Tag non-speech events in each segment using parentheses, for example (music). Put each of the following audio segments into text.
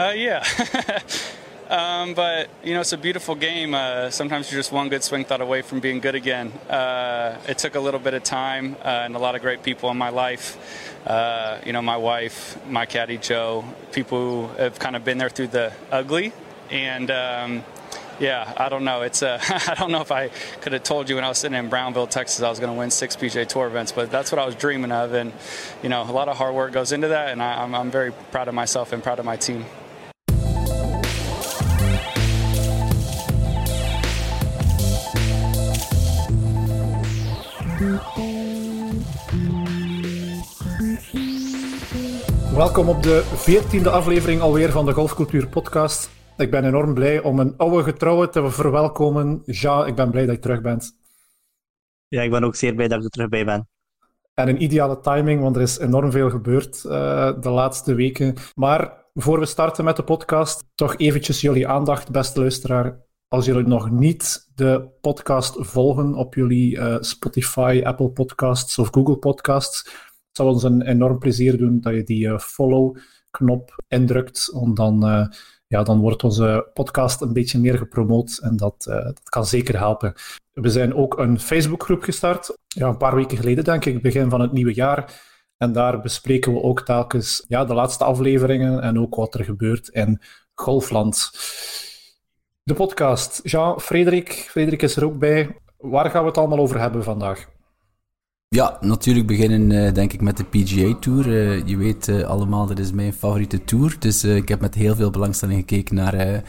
Uh, yeah. (laughs) um, but, you know, it's a beautiful game. Uh, sometimes you're just one good swing thought away from being good again. Uh, it took a little bit of time uh, and a lot of great people in my life. Uh, you know, my wife, my caddy Joe, people who have kind of been there through the ugly. And, um, yeah, I don't know. It's uh, (laughs) I don't know if I could have told you when I was sitting in Brownville, Texas, I was going to win six PJ Tour events, but that's what I was dreaming of. And you know, a lot of hard work goes into that, and I, I'm, I'm very proud of myself and proud of my team. Welkom op de veertiende aflevering alweer van de Golfcultuur Podcast. Ik ben enorm blij om een oude getrouwe te verwelkomen. Ja, ik ben blij dat je terug bent. Ja, ik ben ook zeer blij dat ik er terug bij ben. En een ideale timing, want er is enorm veel gebeurd uh, de laatste weken. Maar voor we starten met de podcast, toch eventjes jullie aandacht, beste luisteraar. Als jullie nog niet de podcast volgen op jullie uh, Spotify, Apple Podcasts of Google Podcasts, het zal ons een enorm plezier doen dat je die uh, follow-knop indrukt, om dan ja, dan wordt onze podcast een beetje meer gepromoot en dat, uh, dat kan zeker helpen. We zijn ook een Facebookgroep gestart, ja, een paar weken geleden denk ik, begin van het nieuwe jaar. En daar bespreken we ook telkens ja, de laatste afleveringen en ook wat er gebeurt in Golfland. De podcast. Jean, Frederik, Frederik is er ook bij. Waar gaan we het allemaal over hebben vandaag? Ja, natuurlijk beginnen uh, denk ik met de PGA Tour. Uh, je weet uh, allemaal, dat is mijn favoriete tour. Dus ik heb met heel veel belangstelling gekeken naar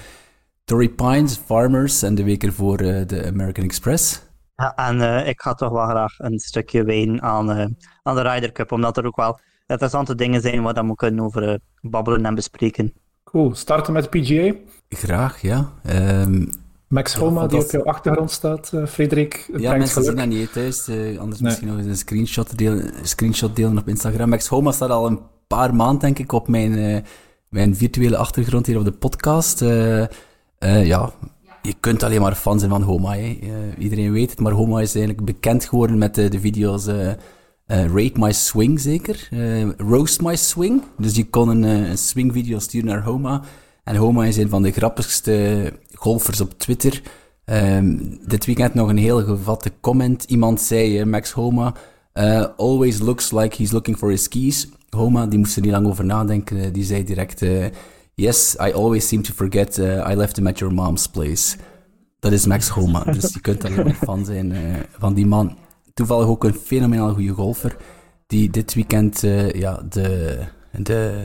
Torrey Pines, Farmers en de week ervoor de American Express. Ja, en ik ga toch wel graag een stukje ween aan, aan de Ryder Cup, omdat er ook wel interessante dingen zijn waar we kunnen over babbelen en bespreken. Cool, starten met de PGA? Graag, ja. Um, Max Homa, die op jouw achtergrond staat, uh, Frederik. Ja, mensen zien dat niet thuis. Uh, anders nee. misschien nog eens een screenshot delen, screenshot delen op Instagram. Max Homa staat al een paar maanden, denk ik, op mijn, uh, mijn virtuele achtergrond hier op de podcast. ja, je kunt alleen maar fan zijn van Homa. iedereen weet het, maar Homa is eigenlijk bekend geworden met de video's Rate My Swing, zeker. Roast My Swing. Dus je kon een, een swing-video sturen naar Homa. En Homa is een van de grappigste golfers op Twitter. Um, dit weekend nog een heel gevatte comment. Iemand zei, Max Homa, uh, always looks like he's looking for his keys. Homa, die moest er niet lang over nadenken. Die zei direct, uh, yes, I always seem to forget I left him at your mom's place. Dat is Max Homa. (laughs) dus je kunt alleen maar fan zijn van die man. Toevallig ook een fenomenaal goede golfer. Die dit weekend ja, de de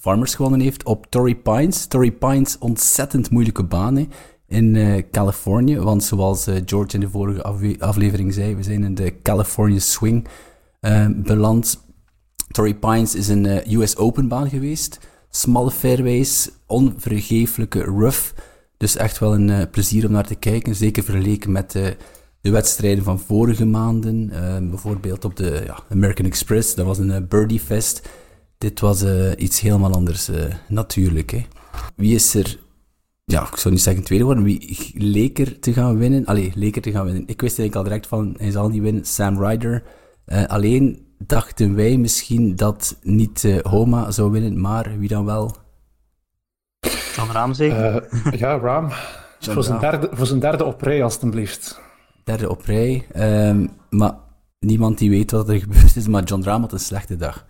Farmers gewonnen heeft op Torrey Pines. Torrey Pines, ontzettend moeilijke baan in uh, Californië. Want zoals uh, George in de vorige aflevering zei, we zijn in de California Swing uh, beland. Torrey Pines is een US Open baan geweest. Smalle fairways, onvergeeflijke rough. Dus echt wel een plezier om naar te kijken. Zeker vergeleken met de wedstrijden van vorige maanden. bijvoorbeeld op de ja, American Express, dat was een birdie fest. Dit was uh, iets helemaal anders, uh, natuurlijk. Hè. Wie is er, ja, ik zou niet zeggen tweede worden, wie leek er te gaan winnen? Allee, leek er te gaan winnen. Ik wist eigenlijk al direct van, hij zal niet winnen, Sam Ryder. Uh, alleen dachten wij misschien dat niet Homa zou winnen, maar wie dan wel? John Rahm zeker? ja, Rahm. voor, Zijn derde, voor zijn derde op rij, alstublieft. Derde op rij. Um, maar niemand die weet wat er gebeurd is, maar John Rahm had een slechte dag.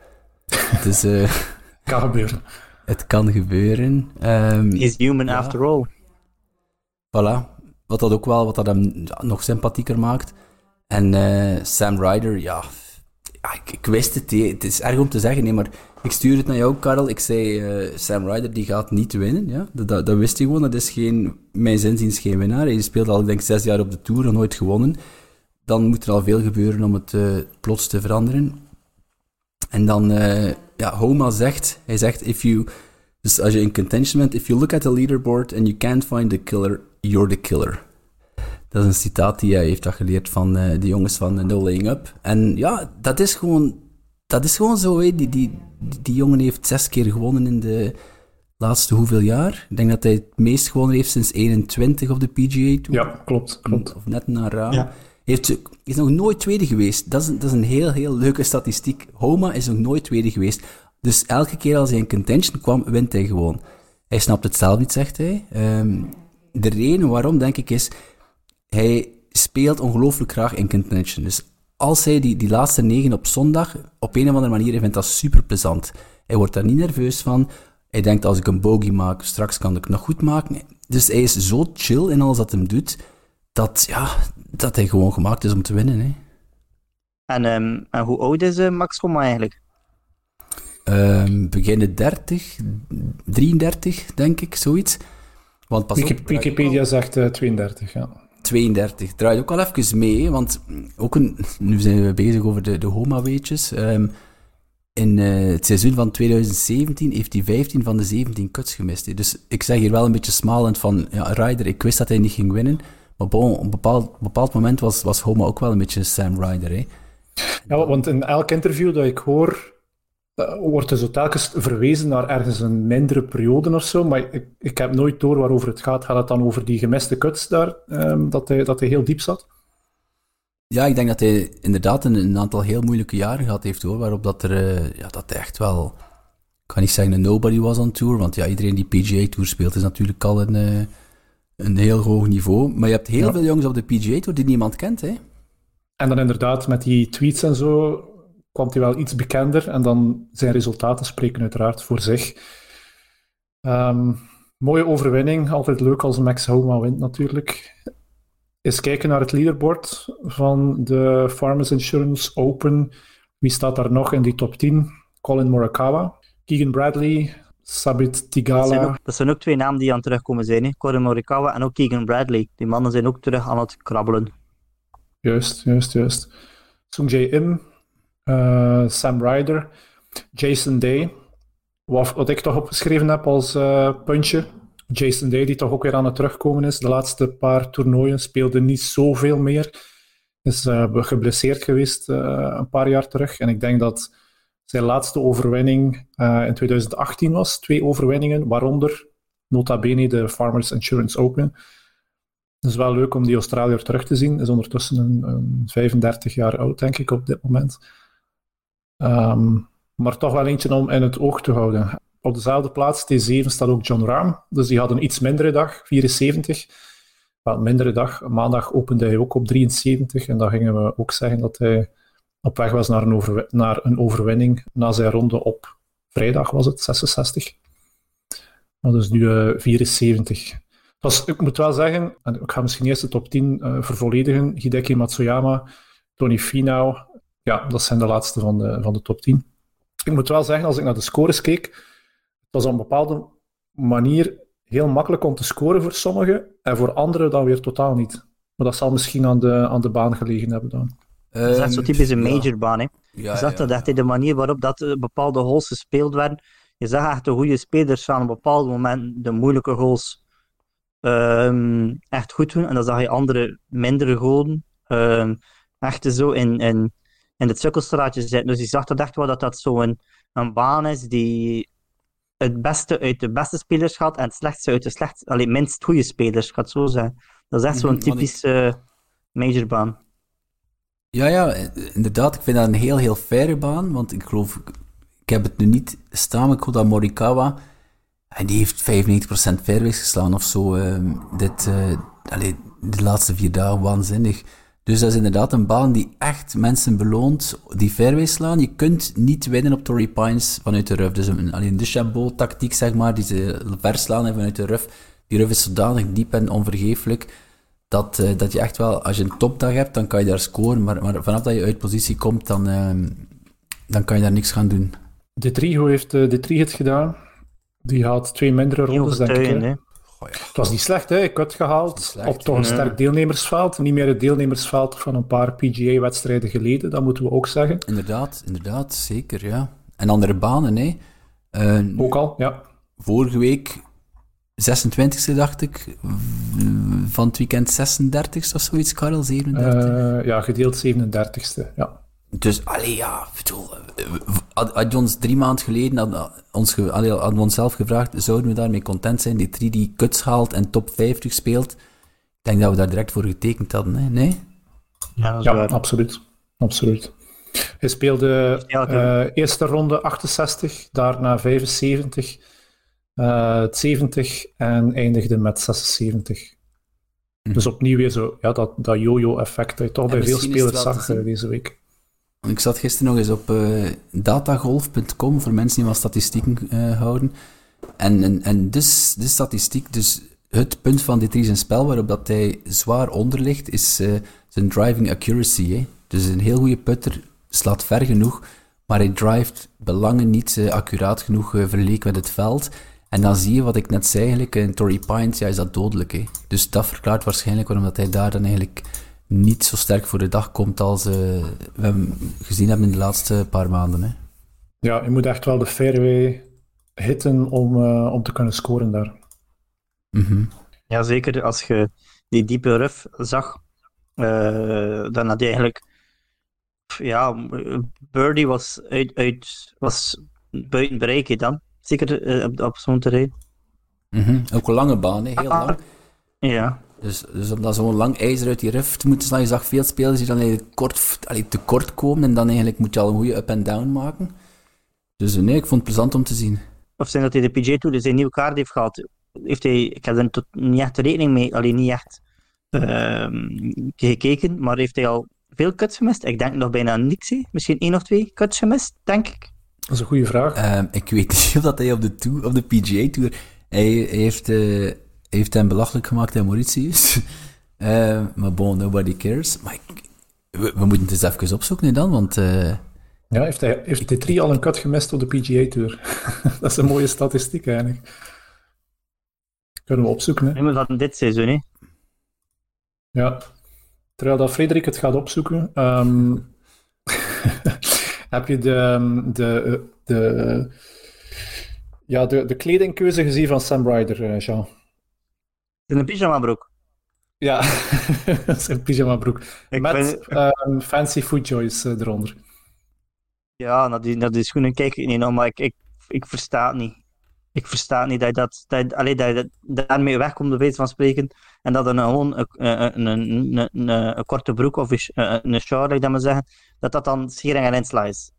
Dus, uh, (laughs) kan gebeuren. Het kan gebeuren. Um, Is human after all. Voilà. Wat dat ook wel, wat dat hem nog sympathieker maakt. En uh, Sam Ryder, ja, ik, ik, wist het. Het is erg om te zeggen, nee, maar ik stuur het naar jou, Karel. Ik zei, uh, Sam Ryder, die gaat niet winnen. Ja? Dat, dat, dat, wist hij gewoon. Dat is geen, mijn zinziens geen winnaar. Hij speelt al, ik denk, zes jaar op de Tour, nog nooit gewonnen. Dan moet er al veel gebeuren om het uh, plots te veranderen. En dan, uh, ja, Homa zegt, hij zegt, if you, dus als je in contention bent, if you look at the leaderboard and you can't find the killer, you're the killer. Dat is een citaat die hij heeft dat geleerd van uh, de jongens van No Laying Up. En ja, dat is gewoon, dat is gewoon zo. Hè. Die, die, die, jongen heeft zes keer gewonnen in de laatste hoeveel jaar? Ik denk dat hij het meest gewonnen heeft sinds 21 op de PGA Tour. Ja, klopt. klopt. Of net naar raam. Ja heeft, is nog nooit tweede geweest. Dat is, dat is een heel, heel leuke statistiek. Homa is nog nooit tweede geweest. Dus elke keer als hij in contention kwam, wint hij gewoon. Hij snapt het zelf niet, zegt hij. Ehm, de reden waarom, denk ik, is... Hij speelt ongelooflijk graag in contention. Dus als hij die, die laatste negen op zondag, op een of andere manier, hij vindt dat super plezant. Hij wordt daar niet nerveus van. Hij denkt, als ik een bogey maak, straks kan ik het nog goed maken. Dus hij is zo chill in alles wat hij doet, dat, ja, dat hij gewoon gemaakt is om te winnen. Hè. En, ehm, en hoe oud is uh, Max Homa eigenlijk? Um, begin 30, 33, denk ik, zoiets. Want pas Wikipedia zegt uh, 32, ja. 32. Draait ook al even mee, want ook een, (laughs) nu zijn we bezig over de, de Homa-weetjes. Um, in uh, het seizoen van 2017 heeft hij 15 van de 17 cuts gemist. Dus ik zeg hier wel een beetje smalend van, ja, Ryder, ik wist dat hij niet ging winnen. Maar bon, op een bepaald, bepaald moment was, was Homa ook wel een beetje Sam Ryder. Hè. Ja, want in elk interview dat ik hoor, uh, wordt er zo telkens verwezen naar ergens een mindere periode of zo. Maar ik, ik heb nooit door waarover het gaat. Gaat het dan over die gemiste cuts daar, um, dat, hij, dat hij heel diep zat? Ja, ik denk dat hij inderdaad een, een, aantal heel moeilijke jaren gehad heeft hoor. Waarop dat er uh, ja, dat hij echt wel. Ik kan niet zeggen een nobody was on tour. Want ja, iedereen die PGA Tour speelt is natuurlijk al een, uh, een heel hoog niveau. Maar je hebt heel ja. veel jongens op de PGA Tour die niemand kent. Hè? En dan inderdaad met die tweets en zo kwam hij wel iets bekender. En dan zijn resultaten spreken uiteraard voor zich. Um, mooie overwinning. Altijd leuk als Max Homa wint natuurlijk eens kijken naar het leaderboard van de Farmers Insurance Open. Wie staat daar nog in die top 10? Colin Morikawa, Keegan Bradley, Sabit Tigala. Dat zijn, ook, dat zijn ook twee namen die aan het terugkomen zijn. Hè? Colin Morikawa en ook Keegan Bradley. Die mannen zijn ook terug aan het krabbelen. Juist, juist, juist. Sung Jae Im, uh, Sam Ryder, Jason Day. Wat, wat ik toch opgeschreven heb als uh, puntje Jason Day, die toch ook weer aan het terugkomen is. De laatste paar toernooien speelde niet zoveel meer. Is uh, geblesseerd geweest een paar jaar terug. En ik denk dat zijn laatste overwinning uh, in 2018 was. Twee overwinningen, waaronder nota bene de Farmers Insurance Open. Het is wel leuk om die Australiër terug te zien. Is ondertussen een, een 35 jaar oud, denk ik, op dit moment. Um, maar toch wel eentje om in het oog te houden. Op dezelfde plaats, T7, staat ook John Rahm. Dus die had een iets mindere dag, 74. Wel, mindere dag. Maandag opende hij ook op 73. En dan gingen we ook zeggen dat hij op weg was naar een, naar een overwinning na zijn ronde op vrijdag, was het, 66. Dat is nu uh, 74. Was, ik moet wel zeggen, en ik ga misschien eerst de top 10 uh, vervolledigen. Hideki Matsuyama, Tony Finau. Ja, dat zijn de laatste van de, van de top 10. Ik moet wel zeggen, als ik naar de scores keek, was op een bepaalde manier heel makkelijk om te scoren voor sommigen en voor anderen dan weer totaal niet. Maar dat zal misschien aan de, aan de baan gelegen hebben dan. Dat is echt zo typisch een majorbaan. Ja, je zag dat echt de manier waarop dat bepaalde holes gespeeld werden. Je zag echt de goede spelers aan een bepaald moment de moeilijke holes um, echt goed doen. En dan zag je andere mindere goden um, echt zo in, in, in het sukkelstraatje zitten. Dus je zag dat echt wel dat dat zo'n een baan is die het beste uit de beste spelers gaat en het slechtste uit de slechtste, alleen minst goede spelers, gaat zo zijn. Dat is echt zo'n mhm, typische uh, majorbaan. Ja, ja, inderdaad. Ik vind dat een heel, heel faire baan, want ik geloof, ik heb het nu niet staan, maar ik hoor dat Morikawa, en die heeft 95% fairways geslaan of zo, uh, dit, allee, de laatste vier dagen, waanzinnig. Dus dat is inderdaad een baan die echt mensen beloont die fairways slaan. Je kunt niet winnen op Torrey Pines vanuit de ruf. Dus een, alleen de Chabot-tactiek, zeg maar, die ze verslaan vanuit de ruf. Die ruf is zodanig diep en onvergeeflijk dat, uh, dat je echt wel, als je een topdag hebt, dan kan je daar scoren. Maar, maar vanaf dat je uit positie komt, dan, uh, dan kan je daar niks gaan doen. De trio heeft uh, de trie het gedaan. Die had twee mindere rondes, denk ik. Hè? Oh ja. Het was niet slecht, hè? ik had gehaald slecht, op toch een sterk deelnemersveld. Niet meer het deelnemersveld van een paar PGA-wedstrijden geleden, dat moeten we ook zeggen. Inderdaad, inderdaad, zeker, ja. En andere banen, hè. Uh, ook al, ja. Vorige week 26e, dacht ik. Van het weekend 36e of zoiets, Karel, 37? Uh, ja, gedeeld 37e, ja. Dus, allee, ja, bedoel, had je ons drie maanden geleden had, ons, allee, hadden we onszelf gevraagd, zouden we daarmee content zijn? Die drie die kuts haalt en top 50 speelt. Ik denk dat we daar direct voor getekend hadden, hè? nee? Ja, ja absoluut. absoluut. Hij speelde uh, eerste ronde 68, daarna 75, uh, 70 en eindigde met 76. Hm. Dus opnieuw weer zo, ja, dat, dat yo-yo-effect dat je toch bij veel spelers zag deze week. Ik zat gisteren nog eens op uh, datagolf.com voor mensen die wat statistieken uh, houden. En, en, en dus, de statistiek, dus het punt van dit zijn spel waarop dat hij zwaar onder ligt, is uh, zijn driving accuracy. Hè? Dus een heel goede putter slaat ver genoeg, maar hij drivet belangen niet accuraat genoeg vergeleken met het veld. En dan zie je wat ik net zei, eigenlijk, in Torrey Pines, ja, is dat dodelijk. Hè? Dus dat verklaart waarschijnlijk waarom dat hij daar dan eigenlijk niet zo sterk voor de dag komt als uh, we hem gezien hebben in de laatste paar maanden. Hè. Ja, je moet echt wel de fairway hitten om, uh, om te kunnen scoren daar. Mm -hmm. Ja, zeker als je die diepe ruf zag, uh, dan had je eigenlijk... Ja, Birdie was, uit, uit, was buiten bereik dan. Zeker op, op zo'n terrein. Mm -hmm. Ook een lange baan, heel lang. Ja. Dus, dus om dat zo'n lang ijzer uit die ruf te moeten slaan, je zag veel spelers die dan eigenlijk kort, allee, te kort komen en dan eigenlijk moet je al een goede up en down maken. Dus nee, ik vond het plezant om te zien. Of zijn dat hij de PJ Tour zijn nieuwe kaart heeft gehad, heeft hij, ik heb er tot, niet echt rekening mee, alleen niet echt uh, gekeken, maar heeft hij al veel cuts gemist? Ik denk nog bijna niks, misschien één of twee cuts gemist, denk ik. Dat is een goede vraag. Uh, ik weet niet (laughs) of dat hij op de, tour, op de PGA Tour, hij, heeft... Uh, heeft hem belachelijk gemaakt in Mauritius. uh, (laughs) maar bon, nobody cares. Maar ik, we, we, moeten het eens even opzoeken dan, want... Uh... Ja, heeft hij, heeft hij drie al een cut gemist op de PGA Tour? (laughs) dat is een mooie statistiek eigenlijk. Kunnen we opzoeken, hè? Nee, maar dat dit seizoen, hè? Ja. Terwijl dat Frederik het gaat opzoeken, um... heb je de, de, de, ja, de, de kledingkeuze gezien van Sam Ryder, eh, Jean? In een pyjama-broek. Ja, (laughs) zijn pyjama-broek. Met ehm, fancy foot joys uh, eronder. Ja, naar die, naar die schoenen kijk ik niet naar, maar ik, ik, ik versta het niet. Ik versta niet dat je, dat, dat, je daarmee wegkomt, de wijze van spreken. En dat er gewoon een, een, een, een, een, korte broek of een, een short, ik dat maar zeggen, dat dat dan schering en insla is.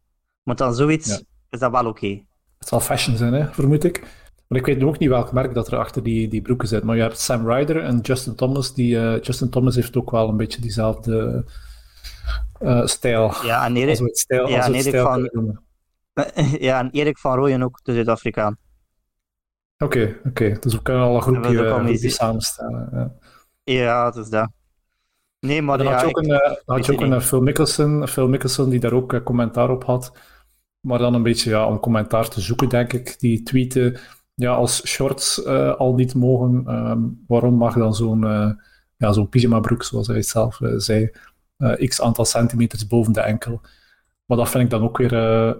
Maar dan zoiets ja. is dat wel oké. Okay. Het zal fashion zijn, hè, vermoed ik. Maar ik weet ook niet welk merk dat er achter die, die broeken zit. Maar je hebt Sam Ryder en Justin Thomas. Die, uh, Justin Thomas heeft ook wel een beetje diezelfde uh, stijl. Ja, en Erik, stijl, ja, en Erik van, (laughs) ja, en Erik van Rooyen ook, de Zuid-Afrikaan. Oké, okay, oké. Okay. Dus we kunnen al een groepje, groepje samenstellen. Ja. ja, dat is dat. Nee, maar dan ja, had je ook ik, een, had je ook een Phil, Mickelson, Phil Mickelson die daar ook commentaar op had. Maar dan een beetje ja, om commentaar te zoeken, denk ik. Die tweeten ja, als shorts uh, al niet mogen, um, waarom mag dan zo'n uh, ja, zo'n pyjama broek, zoals hij het zelf uh, zei, x aantal centimeters boven de enkel. Maar dat vind ik dan ook weer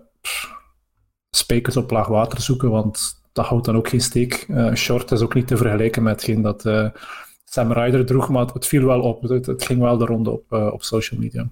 spijkers op laag water zoeken, want dat houdt dan ook geen steek. short is ook niet te vergelijken met hetgeen dat Sam Ryder droeg, maar het, viel wel op. Het, het, ging wel de ronde op, op social media.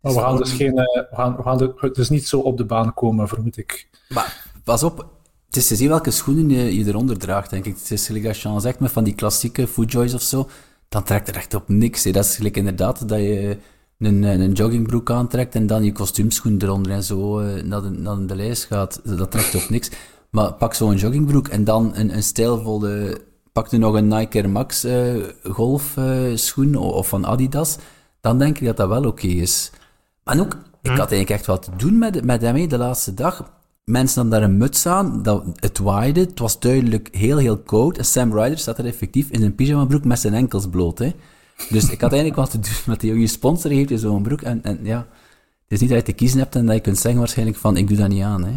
Maar we gaan dus, geen, we gaan, we gaan dus niet zo op de baan komen, vermoed ik. Maar pas op, het is te zien welke schoenen je, je eronder draagt, denk ik. Het is gelijk als zegt, van die klassieke Footjoys of zo, dan trekt er echt op niks. Dat is gelijk inderdaad dat je een, een joggingbroek aantrekt en dan je kostuumschoen eronder en zo naar, de, naar de lijst gaat. Dat trekt op niks. Maar pak zo'n joggingbroek en dan een, een stijlvolle... Pak nu nog een Nike Air Max uh, golfschoen uh, of van Adidas. Dan denk ik dat dat wel oké okay is. Maar ook, ik hm. had eigenlijk echt wat te doen met, met hem de laatste dag mensen hadden daar een muts aan, dat, het waaide, het was duidelijk heel, heel koud. En Sam Ryder staat er effectief in zijn pyjamabroek met zijn enkels bloot. Hè. Dus ik had eigenlijk wat te doen met die jonge sponsor heeft in zo'n broek. En, en ja, het is niet dat je te kiezen hebt en dat je kunt zeggen waarschijnlijk van, ik doe dat niet aan. Hè.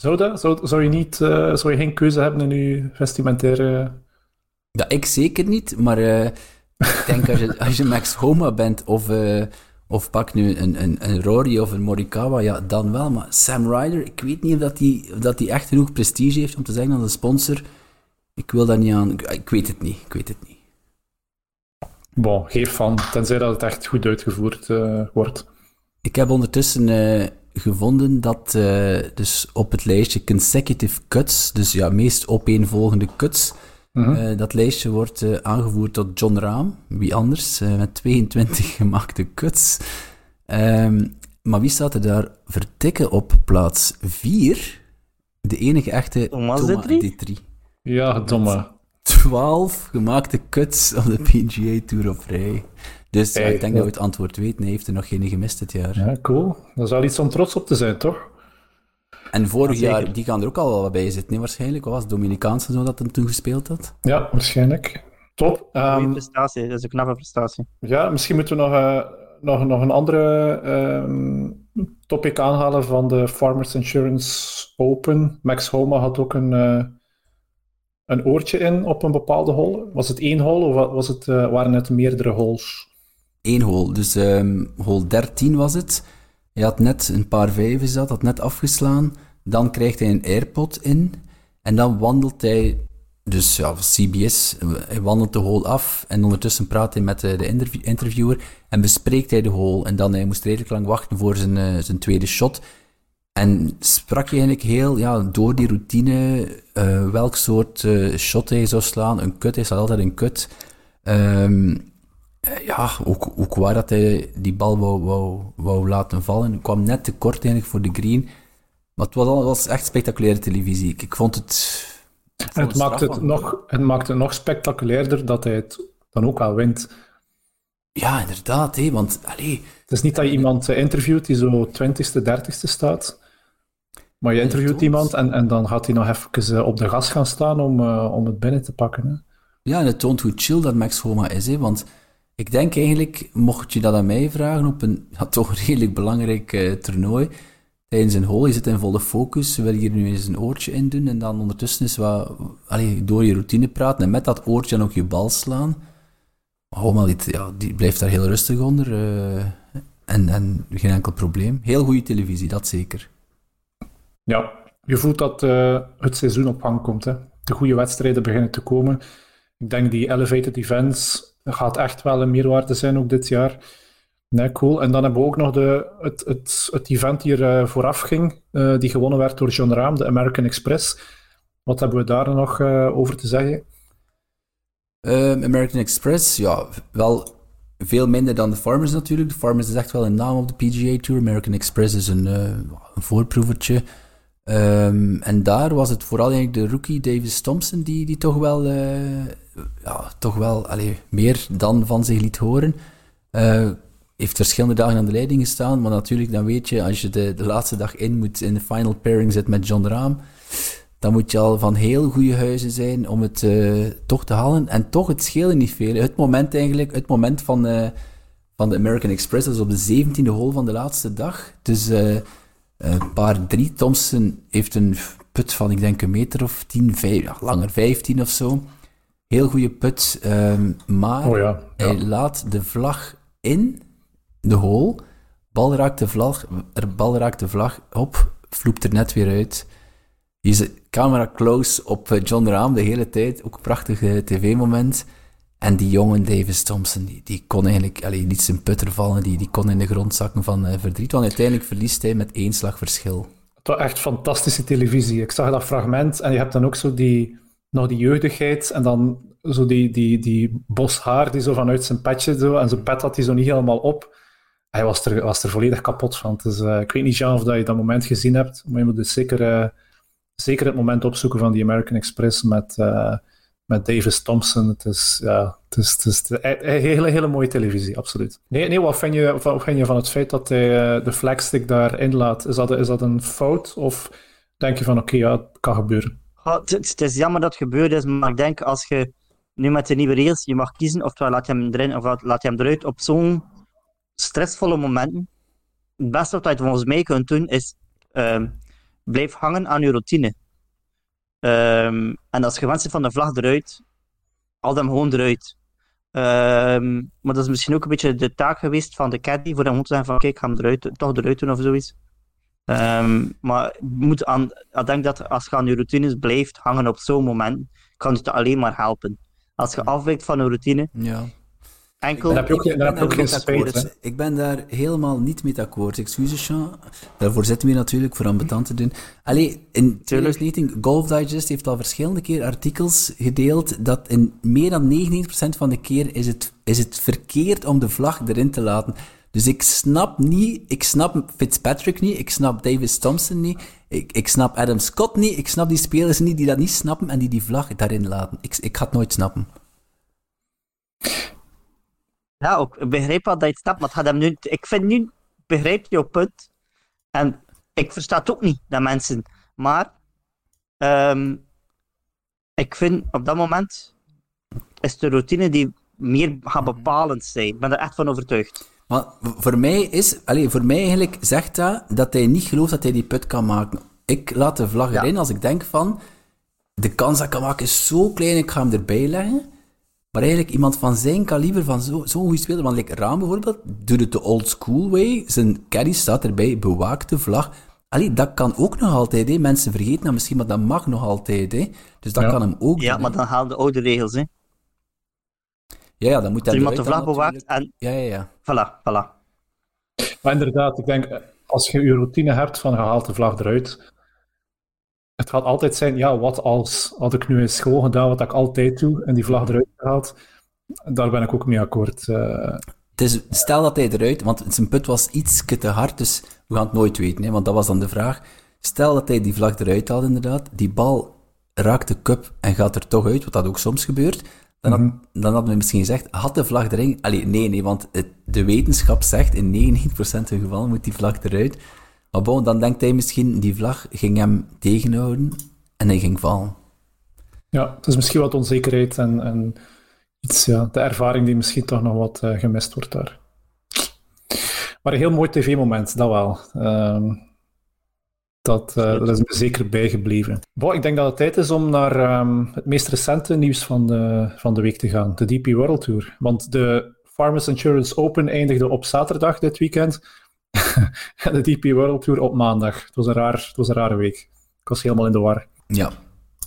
Zou dat? Zou, zou, je niet, uh, zou je geen keuze hebben in je vestimentaire... Ja, ik zeker niet, maar uh, ik denk als je, (laughs) als je Max Homa bent of... Uh, of pak nu een, een, een Rory of een Morikawa, ja, dan wel. Maar Sam Ryder, ik weet niet of dat hij dat die echt genoeg prestige heeft om te zeggen aan de sponsor, ik wil daar niet aan... Ik weet het niet, ik weet het niet. Bon, geef van, tenzij dat het echt goed uitgevoerd wordt. Ik heb ondertussen gevonden dat uh, dus op het lijstje consecutive cuts, dus ja, meest opeenvolgende cuts, Mhm. Eh, dat lijstje wordt uh, aangevoerd tot John Raam, wie anders, uh, met 22 (laughs) gemaakte cuts. Um, maar wie staat er daar vertikken op plaats 4? De enige echte Thomas, Thomas D3. Ja, domme. 12 gemaakte cuts op de PGA Tour op rij. Dus ik denk dat we het antwoord weten. Hij heeft er nog geen gemist dit jaar. Ja, cool. Dat is wel iets om trots op te zijn, toch? En vorig jaar, die gaan er ook al wel bij zitten, nee, waarschijnlijk. Wat was het Dominicaanse zo dat hem toen gespeeld had? Ja, waarschijnlijk. Top. Um, prestatie, dat is een knappe prestatie. Ja, misschien moeten we nog, uh, nog, nog een andere um, topic aanhalen van de Farmers Insurance Open. Max Homa had ook een, uh, een oortje in op een bepaalde hole. Was het één hole of was het, uh, waren het meerdere holes? Eén hole, dus um, hole 13 was het. Hij had net een paar vijven, dat had net afgeslaan. Dan krijgt hij een AirPod in. En dan wandelt hij, dus ja, CBS, hij wandelt de hole af. En ondertussen praat hij met de, de interviewer en bespreekt hij de hole. En dan hij moest redelijk lang wachten voor zijn, uh, zijn tweede shot. En sprak je eigenlijk heel, ja, door die routine, welk soort shot hij zou slaan. Een kut, hij staat altijd een kut. Um, ja, ook, ook waar dat hij die bal wou, wou, wou laten vallen. Het kwam net te kort eigenlijk voor de green. Maar het was, al, was echt spectaculaire televisie. Ik, ik vond het... het, maakt het, nog, het maakt het nog spectaculairder dat hij het dan ook al wint. Ja, inderdaad. Hé, want, allee, het is niet dat je iemand interviewt die zo 20ste, 30ste staat. Maar je interviewt iemand en, en dan gaat hij nog even eh, op de gas gaan staan om, uh, om het binnen te pakken. Hè. Ja, en het toont hoe chill dat Max Homa is. Hè, want ik denk eigenlijk, mocht je dat aan mij vragen op een ja, toch redelijk belangrijk uh, toernooi, tijdens een hole, je zit in volle focus, wil je hier nu eens een oortje in doen en dan ondertussen is wat, door je routine praten en met dat oortje dan ook je bal slaan. Homa, die, ja, die blijft daar heel rustig onder uh, en, en geen enkel probleem. Heel goede televisie, dat zeker. Ja, je voelt dat uh, het seizoen op gang komt. Hè. De goede wedstrijden beginnen te komen. Ik denk die elevated events gaat echt wel een meerwaarde zijn ook dit jaar. Nee, cool. En dan hebben we ook nog de, het, het, het event die er uh, vooraf ging, uh, die gewonnen werd door John Raam, de American Express. Wat hebben we daar nog uh, over te zeggen? Um, American Express, ja, wel veel minder dan de Farmers natuurlijk. De Farmers is echt wel een naam op de PGA Tour. American Express is een, een. Um, en daar was het vooral eigenlijk de rookie Davis Thompson die, die toch wel, uh, ja, toch wel allee, meer dan van zich liet horen. Uh, heeft verschillende dagen aan de leiding gestaan, maar natuurlijk, dan weet je, als je de, de laatste dag in moet, in de final pairing zit met John Rahm, dan moet je al van heel goede huizen zijn om het uh, toch te halen. En toch, het scheelde niet veel. Het moment eigenlijk, het moment van, van de American Express, dat is op de 17e hole van de laatste dag. Dus paar drie. Thompson heeft een put van, ik denk, een meter of tien, vijf, ja, langer, vijftien of zo. Heel goede put, um, maar oh ja, ja. hij laat de vlag in de hole. Bal raakt de vlag, er bal raakt de vlag op, vloept er net weer uit. Is camera close op eh, John Rahm de hele tijd, ook een prachtig tv-moment. En die jongen Davis Thompson, die, die kon eigenlijk allee, niet zijn putter vallen, die, die kon in de grond zakken van uh, verdriet. Want uiteindelijk verliest hij met één slag verschil. Het was echt fantastische televisie. Ik zag dat fragment en je hebt dan ook zo die, nog die jeugdigheid en dan zo die, die, die bos haar die zo vanuit zijn petje zo, en zijn pet had hij zo niet helemaal op. Hij was er, was er volledig kapot van. Dus ik weet niet, Jean, of dat je dat moment gezien hebt, maar je moet dus zeker, uh, zeker het moment opzoeken van die American Express met met Davis Thompson. Het is, ja, het is, het is een hele, hele mooie televisie, absoluut. Nee, nee wat, vind je, wat vind je van het feit dat hij uh, de flagstick daarin laat? Is dat, is dat een fout? Of denk je van, oké, ja, het kan gebeuren? Het, is jammer dat het gebeurd is, maar ik denk als je nu met de nieuwe regels, je mag kiezen, oftewel laat je hem of laat je hem eruit op zo'n stressvolle momenten. Het beste wat je volgens mij kunt doen, is uh, blijf hangen aan je routine. Um, en als je gewend van de vlag eruit, al hem gewoon eruit. Um, maar dat is misschien ook een beetje de taak geweest van de caddy, voor hem om te zeggen van kijk, ik ga hem eruit, toch eruit doen of zoiets. Um, maar moet aan, ik denk dat als je aan je routines blijft hangen op zo'n moment, kan het alleen maar helpen. Als je afwijkt van je routine, ja. Enkel... Dan heb je ook, dan heb je ook geen spijt. Ik ben daar helemaal niet mee akkoord. Excuses, Jean. Daarvoor zitten we natuurlijk, voor ambetant te doen. Allee, in 2019, Golf Digest heeft al verschillende keer artikels gedeeld dat in meer dan 99% van de keer is het, is het verkeerd om de vlag erin te laten. Dus ik snap niet, ik snap Fitzpatrick niet, ik snap Davis Thompson niet. Ik, ik snap Adam Scott niet, ik snap die spelers niet die dat niet snappen en die die vlag daarin laten. Ik, ik ga het nooit snappen. Ja, ook, ik begrijp wel dat je het snapt, maar het gaat hem nu... Ik vind nu, begrijp je punt. En ik versta het ook niet, dat mensen. Maar, um, ik vind op dat moment is de routine die meer gaat bepalend zijn. Ik ben er echt van overtuigd. Maar voor mij is, allez, voor mij eigenlijk zegt dat dat hij niet gelooft dat hij die put kan maken. Ik laat de vlag erin als ik denk van, de kans dat ik kan maken is zo klein, ik ga hem erbij leggen. Maar eigenlijk iemand van zijn kaliber, van zo'n zo goede speler, want like Raam bijvoorbeeld, doet het de old school way. Zijn caddy staat erbij, bewaakt de vlag. Allee, dat kan ook nog altijd, hè. Mensen vergeten dat misschien, maar dat mag nog altijd, hè. Dus dat kan hem ook Ja, maar dan halen de oude regels, hè. Ja, ja, dan moet hij iemand de vlag bewaakt en... Ja, ja, ja. Voilà, voilà. Maar inderdaad, ik denk, als je je routine hebt van gehaald de vlag eruit, het gaat altijd zijn, ja, wat als, had ik nu in school gedaan wat ik altijd doe en die vlag eruit gehaald, daar ben ik ook mee akkoord. Uh... is, stel dat hij eruit, want zijn put was iets te hard, dus we gaan het nooit weten, hè, want dat was dan de vraag. Stel dat hij die vlag eruit haalt, inderdaad, die bal raakt de cup en gaat er toch uit, wat dat ook soms gebeurt. Dan, had, mm dan hadden we misschien gezegd, had de vlag erin... Allee, nee, nee, want het, de wetenschap zegt, in 99% van gevallen moet die vlag eruit. Maar bon, dan denkt hij misschien, die vlag ging hem tegenhouden en hij ging vallen. Ja, het is misschien wat onzekerheid en, en iets, ja, de ervaring die misschien toch nog wat uh, gemist wordt daar. Maar een heel mooi tv-moment, dat wel. Dat, uh, dat, is me zeker bijgebleven. Bon, ik denk dat het tijd is om naar um, het meest recente nieuws van de, van de week te gaan. De DP World Tour. Want de Farmers Insurance Open eindigde op zaterdag dit weekend. (laughs) de DP World Tour op maandag. Het was, een raar, het was een rare week. Ik was helemaal in de war. Ja,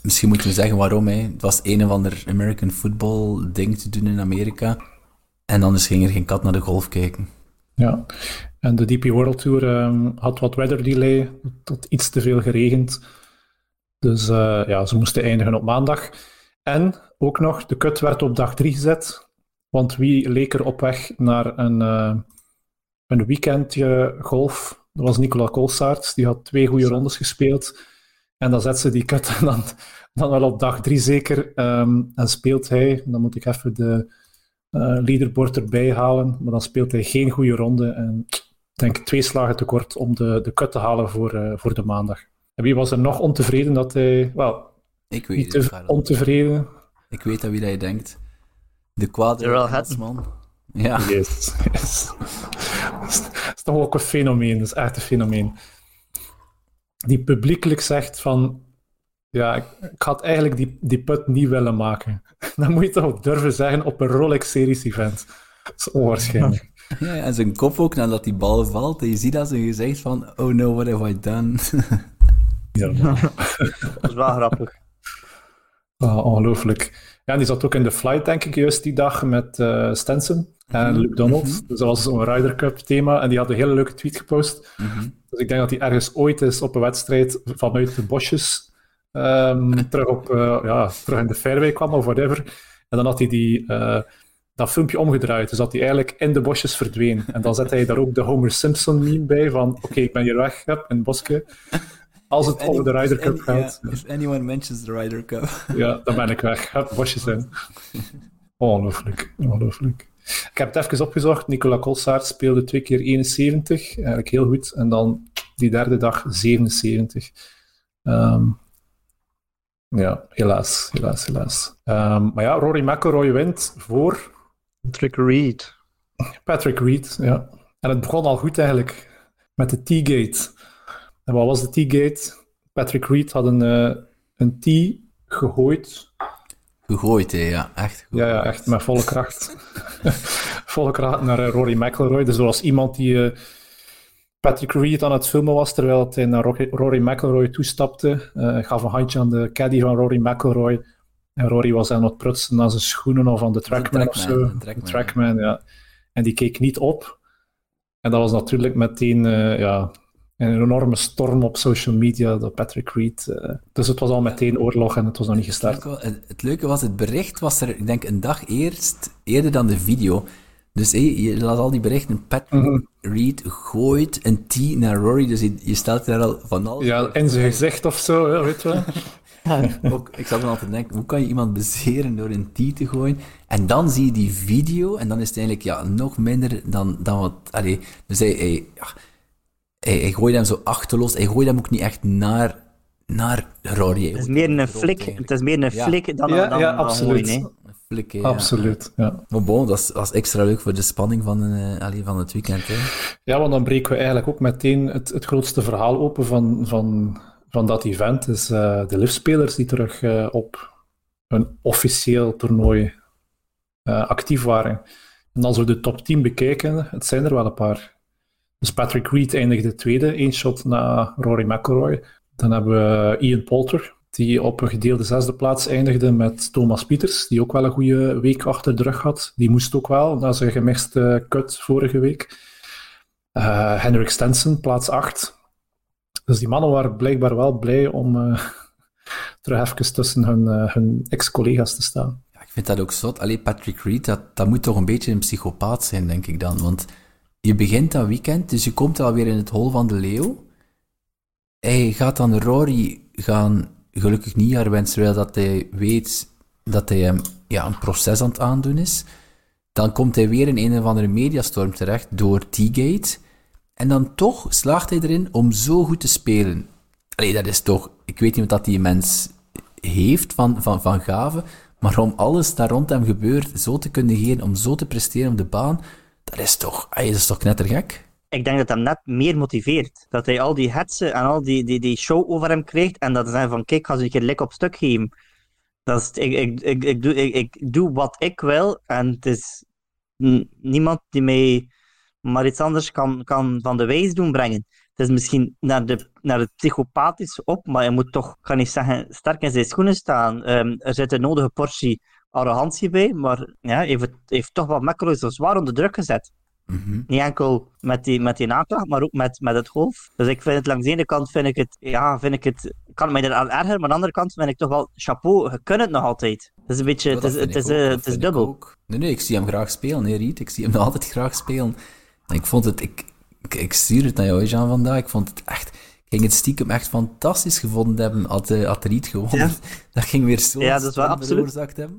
misschien moeten we zeggen waarom. Hè. Het was een of ander American football ding te doen in Amerika. En anders ging er geen kat naar de golf kijken. Ja, en de DP World Tour um, had wat weather delay. Het had iets te veel geregend. Dus uh, ja, ze moesten eindigen op maandag. En ook nog, de cut werd op dag 3 gezet. Want wie leek er op weg naar een, uh, een weekendje golf? Dat was Nicola Kolsaerts. Die had twee goede rondes gespeeld. En dan zet ze die cut (laughs) dan, dan wel op dag 3 zeker. Um, en speelt hij, dan moet ik even de uh, leaderboard erbij halen. Maar dan speelt hij geen goede ronde. En denk twee slagen tekort om de, de cut te halen voor, uh, voor de maandag. En wie was er nog ontevreden dat hij... Wel, ik weet niet te, ontevreden. Ik weet aan wie dat je denkt. De kwade man. Ja. Yes, (laughs) yes. Dat, is, toch ook een fenomeen. Dat is echt een fenomeen. Die publiekelijk zegt van... Ja, ik, ik had eigenlijk die, die put niet willen maken. (laughs) Dan moet je toch durven zeggen op een Rolex Series event. Dat is onwaarschijnlijk. Ja, en zijn kop ook nadat die bal valt. En je ziet dat zijn gezicht van, oh no, what have I done? (laughs) ja, (laughs) dat is wel grappig. Oh, ongelooflijk. Ja, die zat ook in de flight, denk ik, juist die dag met uh, Stenson en mhm. Luke Donald. Mm Dus dat was zo'n Ryder Cup thema. En die had een hele leuke tweet gepost. Mhm. Dus ik denk dat hij ergens ooit is op een wedstrijd vanuit de bosjes um, (laughs) terug, op, uh, ja, terug in de fairway kwam of whatever. En dan had hij die... Uh, dat filmpje omgedraaid. Dus dat hij eigenlijk in de bosjes verdween. En dan zette hij daar ook de Homer Simpson meme bij van oké, ik ben hier weg in het bosje. Als het over de Ryder Cup gaat. if anyone mentions the Ryder Cup. ja, dan ben ik weg. Hup, bosjes in. (laughs) Ongelooflijk. Ongelooflijk. Ik heb het even opgezocht. Nicola Kolsaert speelde twee keer 71. Eigenlijk heel goed. En dan die derde dag 77. Um, ja, helaas. Helaas, helaas. Um, maar ja, Rory McIlroy wint voor Patrick Reed. Patrick Reed, ja. En het begon al goed eigenlijk met de T-gate. En wat was de T-gate? Patrick Reed had een, uh, een T gegooid. Gegooid, hè? ja, echt. Ja, ja, echt met volle kracht. (laughs) volle kracht naar uh, Rory McIlroy. Dus er was iemand die uh, Patrick Reed aan het filmen was, terwijl hij naar Rory McIlroy toestapte. gaf een handje aan de caddy van Rory McIlroy. En Rory was aan het prutsen aan zijn schoenen of aan de trackman, of zo. De trackman, ja. En die keek niet op. En dat was natuurlijk meteen uh, ja, een enorme storm op social media door Patrick Reed. Uh, dus het was al meteen oorlog en het was nog niet gestart. Het leuke, was, het bericht was er, ik denk, een dag eerst, eerder dan de video. Dus hey, je laat al die berichten. Patrick mm Reed gooit een T naar Rory, dus je, je stelt daar al van alles. Ja, in zijn gezicht of zo, ja, weet je wel. (laughs) Ook, ik zat dan altijd te denken, hoe kan je iemand bezeren door een T te gooien? En dan zie je die video, en dan is het eigenlijk ja, nog minder dan, dan wat... Allee, dus hij, hij, ja, hij, hij gooit hem zo achterloos, hij gooit hem ook niet echt naar, naar Rory. Het is meer een flik, het is meer een flik dan, ja, dan, ja, dan absoluut. gooien, hè. Flik, hè, ja. Absoluut, ja. Maar bon, dat is, dat is extra leuk voor de spanning van, eh, allee, van het weekend. Hè. Ja, want dan breken we eigenlijk ook meteen het, het grootste verhaal open van, van, van dat event. is eh, de liftspelers die terug eh, op een officieel toernooi eh, actief waren. En als we de top 10 bekijken, het zijn er wel een paar. Dus Patrick Reed eindigde tweede, één shot na Rory McIlroy. Dan hebben we Ian Poulter, die op een gedeelde zesde plaats eindigde met Thomas Pieters, die ook wel een goede week achter de rug had. Die moest ook wel, na zijn gemiste cut vorige week. Eh, Henrik Stenson, plaats 8. Dus die mannen waren blijkbaar wel blij om eh, terug even tussen hun, eh, hun ex-collega's te staan. Ja, ik vind dat ook zot. Allee, Patrick Reed, dat, dat moet toch een beetje een psychopaat zijn, denk ik dan. Want je begint dat weekend, dus je komt alweer in het hol van de leeuw. Hij gaat dan Rory gaan gelukkig niet haar wensen, terwijl dat hij weet dat hij hem ja, een proces aan het aandoen is. Dan komt hij weer in een of andere mediastorm terecht door T-Gate. En dan toch slaagt hij erin om zo goed te spelen. Allee, dat is toch... Ik weet niet wat die mens heeft van, van, van gaven, maar om alles daar rond hem gebeurt zo te kunnen geven, om zo te presteren op de baan, dat is toch... Dat is toch knettergek? Ik denk dat hem net meer motiveert. Dat hij al die hetsen en al die, die, die show over hem krijgt. En dat hij van, kijk, ga ze een keer lik op stuk geven. Dat is, ik, ik, ik, ik, doe, ik, ik doe wat ik wil. En het is niemand die mij maar iets anders kan, kan van de wijs doen brengen. Het is misschien naar, de, naar het psychopathische op, maar je moet toch, ga niet zeggen, sterk in zijn schoenen staan. Ehm, er zit een nodige portie arrogantie bij, maar ja, heeft, heeft toch wat makkelijk zo zwaar onder druk gezet. Mhm. Niet enkel met die, met die naklacht, maar ook met, met het golf. Dus ik vind het langs de ene kant, vind ik het, ja, vind ik het, kan mij er aan ergeren, maar aan de andere kant vind ik toch wel, chapeau, je kunt het nog altijd. Het is een beetje, Ja, het dat is, het is, ook, eh, het is dubbel. ook. Nee, nee, ik zie hem graag spelen, nee, Riet. Ik zie hem (laughs) altijd graag spelen. En ik vond het... Ik, ik, ik stuur het naar jou, Jean, vandaag. Ik vond het echt... Ging het stiekem echt fantastisch gevonden hebben had, uh, had Riet gewonnen. Ja. (laughs) Dat ging weer zo Ja, dat is wel absoluut. hebben.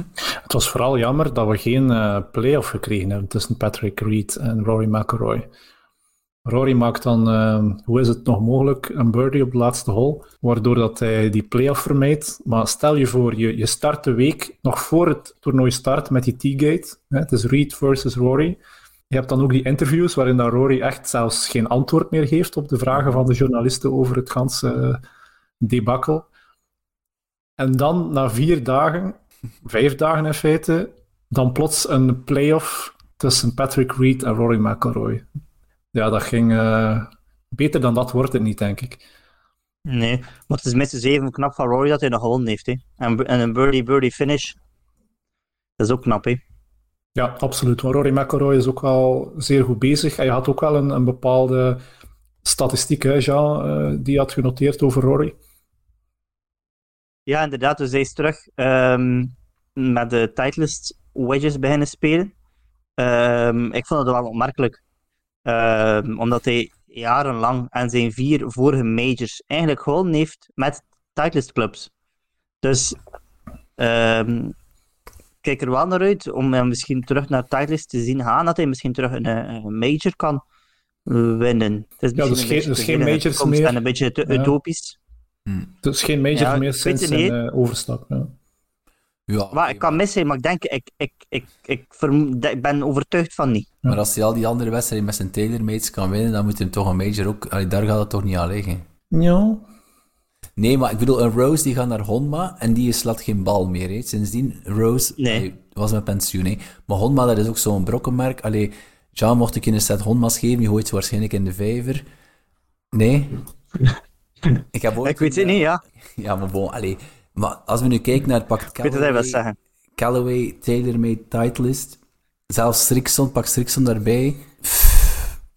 (laughs) Het was vooral jammer dat we geen eh play-off gekregen hebben tussen Patrick Reed en Rory McIlroy. Rory maakt dan, eh, hoe is het nog mogelijk, een birdie op de laatste hole, waardoor dat hij die play-off vermijdt. Maar stel je voor, je, je start de week nog voor het toernooi start met die T-gate. hè, Het is Reed versus Rory. Je hebt dan ook die interviews waarin dat Rory echt zelfs geen antwoord meer geeft op de vragen van de journalisten over het ganse eh, debacle. En dan, na vier dagen, vijf dagen in feite, dan plots een play-off tussen Patrick Reed en Rory McIlroy. Ja, dat ging... eh, beter dan dat wordt het niet, denk ik. Nee, maar het is minstens even knap van Rory dat hij nog gewonnen heeft. En, en een birdie-birdie finish, dat is ook knap. Ja, absoluut. Rory McIlroy is ook wel zeer goed bezig. Hij had ook wel een, een bepaalde statistiek, hè, Jean, eh, die je had genoteerd over Rory. Ja, inderdaad. Dus hij is terug ehm, met de Titleist wedges beginnen spelen. Ehm, ik vond het wel opmerkelijk. Ehm, omdat hij jarenlang aan zijn vier vorige majors eigenlijk gewonnen heeft met Titleist clubs. Dus kijk er wel naar uit om hem misschien terug naar Titleist te zien gaan. Dat hij misschien terug een, eh, een major kan winnen. Het is dus geen- beetje dus te geen in de majors meer. En een beetje te Ja. utopisch. Dus geen major Ja, meer sinds zijn niet. eh, overstap. Ja. Ja, Maar ik kan missen, maar ik denk, ik, ik, ik, ik, verm- ik ben overtuigd van niet. Maar als hij al die andere wedstrijden met zijn tailor-mates kan winnen, dan moet hij toch een major ook... Allee, daar gaat het toch niet aan liggen. ja. Nee, maar ik bedoel, een Rose die gaat naar Honma en die slaat geen bal meer. Hè. Sindsdien, Rose Nee. allee, was met pensioen. Hè. Maar Honma, dat is ook zo'n brokkenmerk. Allee, Jean, mocht ik je een set Honma's geven, die gooit ze waarschijnlijk in de vijver. Nee? (laughs) ik heb ooit Ik weet het niet, ja. (laughs) Ja, maar bon, allee. Maar als we nu kijken naar het pak Ik weet wat hij wil zeggen. Callaway, TaylorMade, Titleist, zelfs Strixon, pak Strixon daarbij.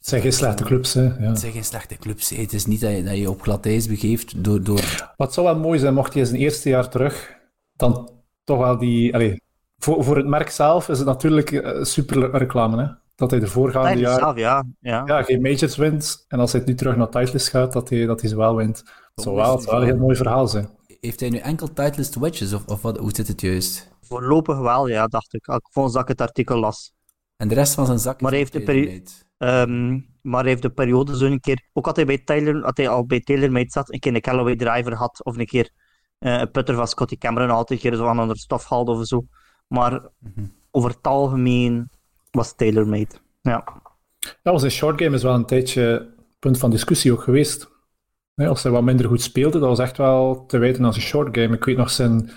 Het zijn geen slechte clubs. Hè. Ja. Het zijn geen slechte clubs. hè. Het is niet dat je, dat je op glad ijs begeeft door... door het zou wel mooi zijn mocht hij zijn eerste jaar terug dan toch wel die... Allee, voor, voor het merk zelf is het natuurlijk uh, super reclame. Hè? Dat hij de voorgaande jaar zelf, ja. Ja. ja, geen majors wint. En als hij nu terug naar Titleist gaat, dat hij, dat hij ze wel wint. Dat zou wel, wel een heel mooi verhaal zijn. Heeft hij nu enkel Titleist wedges, of, of wat, hoe zit het juist? Voorlopig wel, ja, dacht ik. Ik vond dat ik het artikel las. En de rest van zijn zak maar heeft de periode. Um, maar hij heeft de periode zo een keer. Ook had hij, bij Taylor, had hij al bij TaylorMade zat, een keer een Callaway driver had, of een keer uh, een putter van Scotty Cameron altijd een keer zo aan onder stof haalde of zo. Maar mm -hmm. over het algemeen was TaylorMade. Ja. Ja, zijn short game is wel een tijdje punt van discussie ook geweest. als hij wat minder goed speelde, dat was echt wel te weten als een short game. Ik weet nog zijn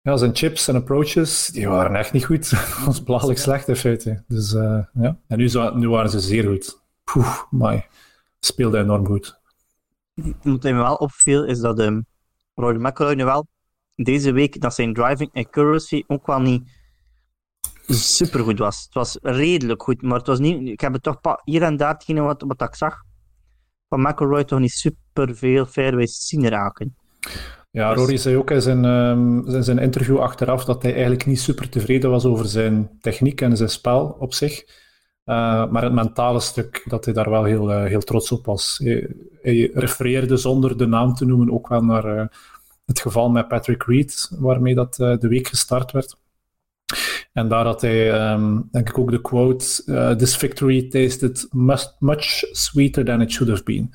ja, zijn chips en approaches, die waren echt niet goed. (laughs) Dat was belachelijk slecht in feite. Dus, uh, ja. En nu, zo, nu waren ze zeer goed. Poeh, my. Speelde enorm goed. Wat mij wel opviel, is dat um, Roy McIlroy nu wel deze week, dat zijn driving accuracy ook wel niet super goed was. Het was redelijk goed, maar het was niet... Ik heb het toch hier en daar, wat, wat ik zag, van McIlroy toch niet super veel fairways zien raken. Ja, Rory zei ook in zijn, um, zijn interview achteraf dat hij eigenlijk niet super tevreden was over zijn techniek en zijn spel op zich. Uh, maar het mentale stuk, dat hij daar wel heel, uh, heel trots op was. Hij, refereerde zonder de naam te noemen ook wel naar uh, het geval met Patrick Reed, waarmee dat de week gestart werd. En daar had hij, um, denk ik, ook de quote: This victory tasted much sweeter than it should have been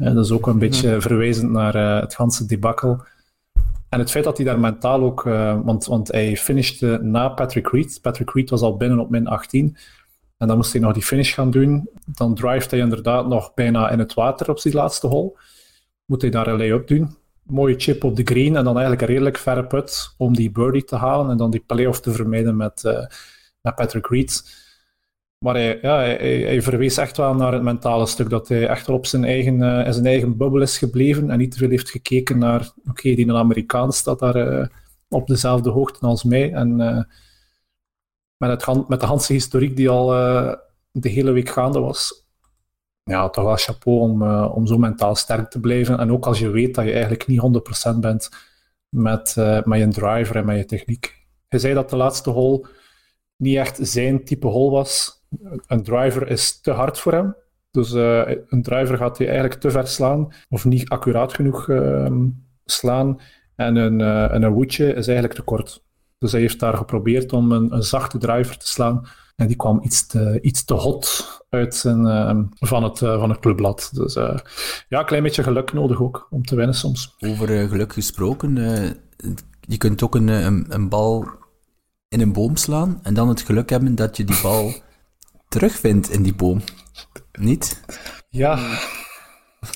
dat is ook een beetje verwijzend naar uh, het ganse debakkel. En het feit dat hij daar mentaal ook, uh, want, want hij finishte na Patrick Reed. Patrick Reed was al binnen op min 18. En dan moest hij nog die finish gaan doen. Dan drivet hij inderdaad nog bijna in het water op die laatste hole. Moet hij daar een lay-up doen. Mooie chip op de green en dan eigenlijk een redelijk verre put om die birdie te halen en dan die playoff te vermijden met, uh, met Patrick Reed. Maar hij, ja, hij, verwees echt wel naar het mentale stuk, dat hij echt zijn eigen, uh, in zijn eigen bubbel is gebleven en niet te veel heeft gekeken naar, oké, die Amerikaan staat daar uh, op dezelfde hoogte als mij. En uh, met, het, met de Hanse historiek die al de hele week gaande was, ja, toch wel chapeau om, om zo mentaal sterk te blijven. En ook als je weet dat je eigenlijk niet 100% bent met, met je driver en met je techniek. Hij zei dat de laatste hole niet echt zijn type hole was een driver is te hard voor hem. Dus uh, een driver gaat hij eigenlijk te ver slaan of niet accuraat genoeg uh, slaan. En een, uh, een woodje is eigenlijk te kort. Dus hij heeft daar geprobeerd om een, een zachte driver te slaan. En die kwam iets te, iets te hot uit zijn, ehm, van, het, van het clubblad. Dus ja, een klein beetje geluk nodig ook om te winnen soms. Over geluk gesproken, je kunt ook een, een bal in een boom slaan en dan het geluk hebben dat je die bal terugvindt in die boom. Niet? Ja.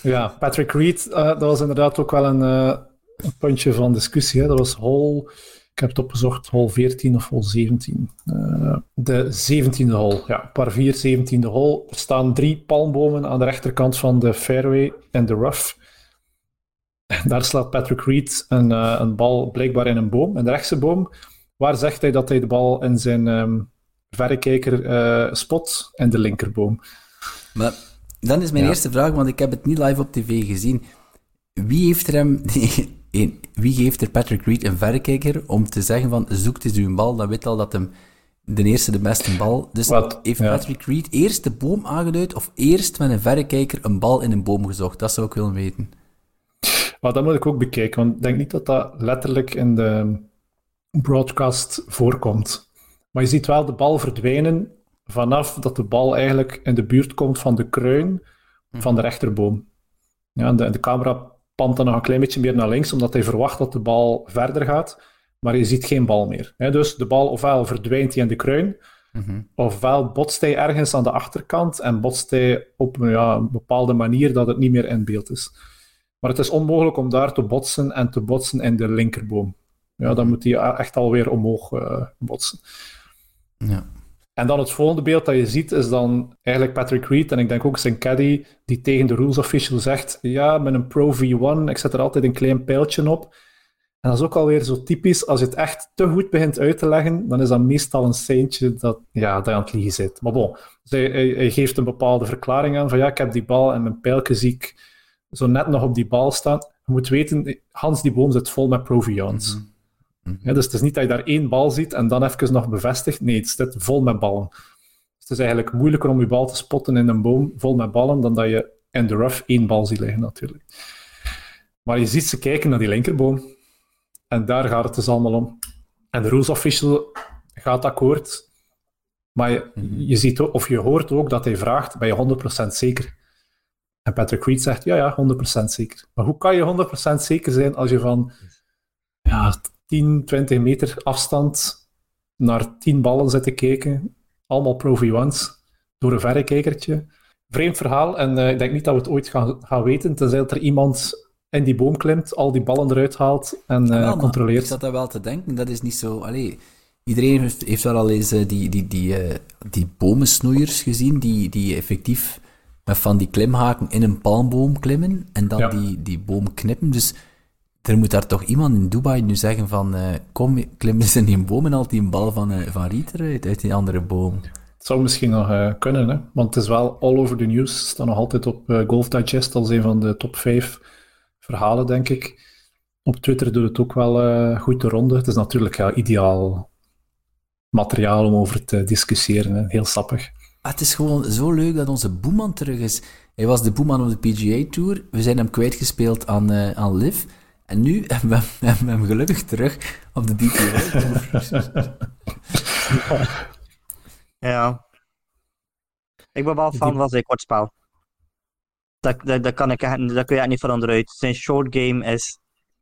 Ja, Patrick Reed, uh, dat was inderdaad ook wel een, uh, een puntje van discussie. Hè. Dat was hole, ik heb het opgezocht, hole 14 of hole 17. Uh, de 17e hole, ja, par 4, 17e hole. Er staan drie palmbomen aan de rechterkant van de fairway en de rough. Daar slaat Patrick Reed een, een bal blijkbaar in een boom, de rechtse boom. Waar zegt hij dat hij de bal in zijn um, verrekijker uh, spot en de linkerboom. Maar dan is mijn eerste vraag, want ik heb het niet live op tv gezien. Wie heeft er hem... (laughs) wie geeft er Patrick Reed een verrekijker om te zeggen van zoek eens uw bal, dan weet al dat hem de eerste de beste bal. Dus heeft Patrick Reed eerst de boom aangeduid of eerst met een verrekijker een bal in een boom gezocht? Dat zou ik willen weten. Maar dat moet ik ook bekijken, want ik denk niet dat dat letterlijk in de broadcast voorkomt. Maar je ziet wel de bal verdwijnen vanaf dat de bal eigenlijk in de buurt komt van de kruin van de rechterboom. Ja, de, de camera pant dan nog een klein beetje meer naar links, omdat hij verwacht dat de bal verder gaat, maar je ziet geen bal meer. dus de bal ofwel verdwijnt hij in de kruin, mm ofwel botst hij ergens aan de achterkant en botst hij op ja, een bepaalde manier dat het niet meer in beeld is. Maar het is onmogelijk om daar te botsen en te botsen in de linkerboom. Ja, dan moet hij echt alweer omhoog uh, botsen. Ja. En dan het volgende beeld dat je ziet is dan eigenlijk Patrick Reed en ik denk ook zijn caddy die tegen de rules official zegt ja, met een Pro V1, ik zet er altijd een klein pijltje op. En dat is ook alweer zo typisch, als je het echt te goed begint uit te leggen, dan is dat meestal een seintje dat, ja, dat je aan het liegen zit. Maar bon, dus hij, geeft een bepaalde verklaring aan van ja, ik heb die bal en mijn pijltje zie ik zo net nog op die bal staan. Je moet weten, Hans die boom zit vol met Pro V1's. Mhm. dus het is niet dat je daar één bal ziet en dan even nog bevestigt. Nee, het zit vol met ballen. Dus het is eigenlijk moeilijker om je bal te spotten in een boom vol met ballen dan dat je in de rough één bal ziet liggen, natuurlijk. Maar je ziet ze kijken naar die linkerboom. En daar gaat het dus allemaal om. En de rules official gaat akkoord. Maar je, mhm. je ziet ook, of je hoort ook dat hij vraagt: ben je 100% zeker? En Patrick Reed zegt: ja, ja, 100% zeker. Maar hoe kan je 100% zeker zijn als je van ja, 10, 20 meter afstand naar 10 ballen zit te kijken? Allemaal Pro V1's door een verrekijkertje. Vreemd verhaal, en uh, ik denk niet dat we het ooit gaan, gaan weten, tenzij er iemand in die boom klimt, al die ballen eruit haalt en uh, controleert. Ik zat daar wel te denken, dat is niet zo... Allee, iedereen heeft, heeft wel al eens uh, die, die, die, uh, die bomensnoeiers gezien, die, die effectief met van die klimhaken in een palmboom klimmen en dan die, die boom knippen. Dus er moet daar toch iemand in Dubai nu zeggen van kom, klim eens in die boom en haal die een bal van, van Riet eruit, uit die andere boom. Het zou misschien nog kunnen, hè? want het is wel all over the news. staat nog altijd op Golf Digest als een van de top 5 verhalen, denk ik. Op Twitter doet het ook wel uh, goed de ronde. Het is natuurlijk ja, ideaal materiaal om over te discussiëren. Hè. Heel sappig. Ah, het is gewoon zo leuk dat onze Boeman terug is. Hij was de Boeman op de PGA Tour. We zijn hem kwijtgespeeld aan, uh, aan Liv. En nu (laughs) hebben we, hebben we, hem gelukkig terug op de Tour. (laughs) ja. Ik ben wel fan van zijn kortspel. Dat, dat, kan ik, dat kun je niet van onderuit. Zijn short game is.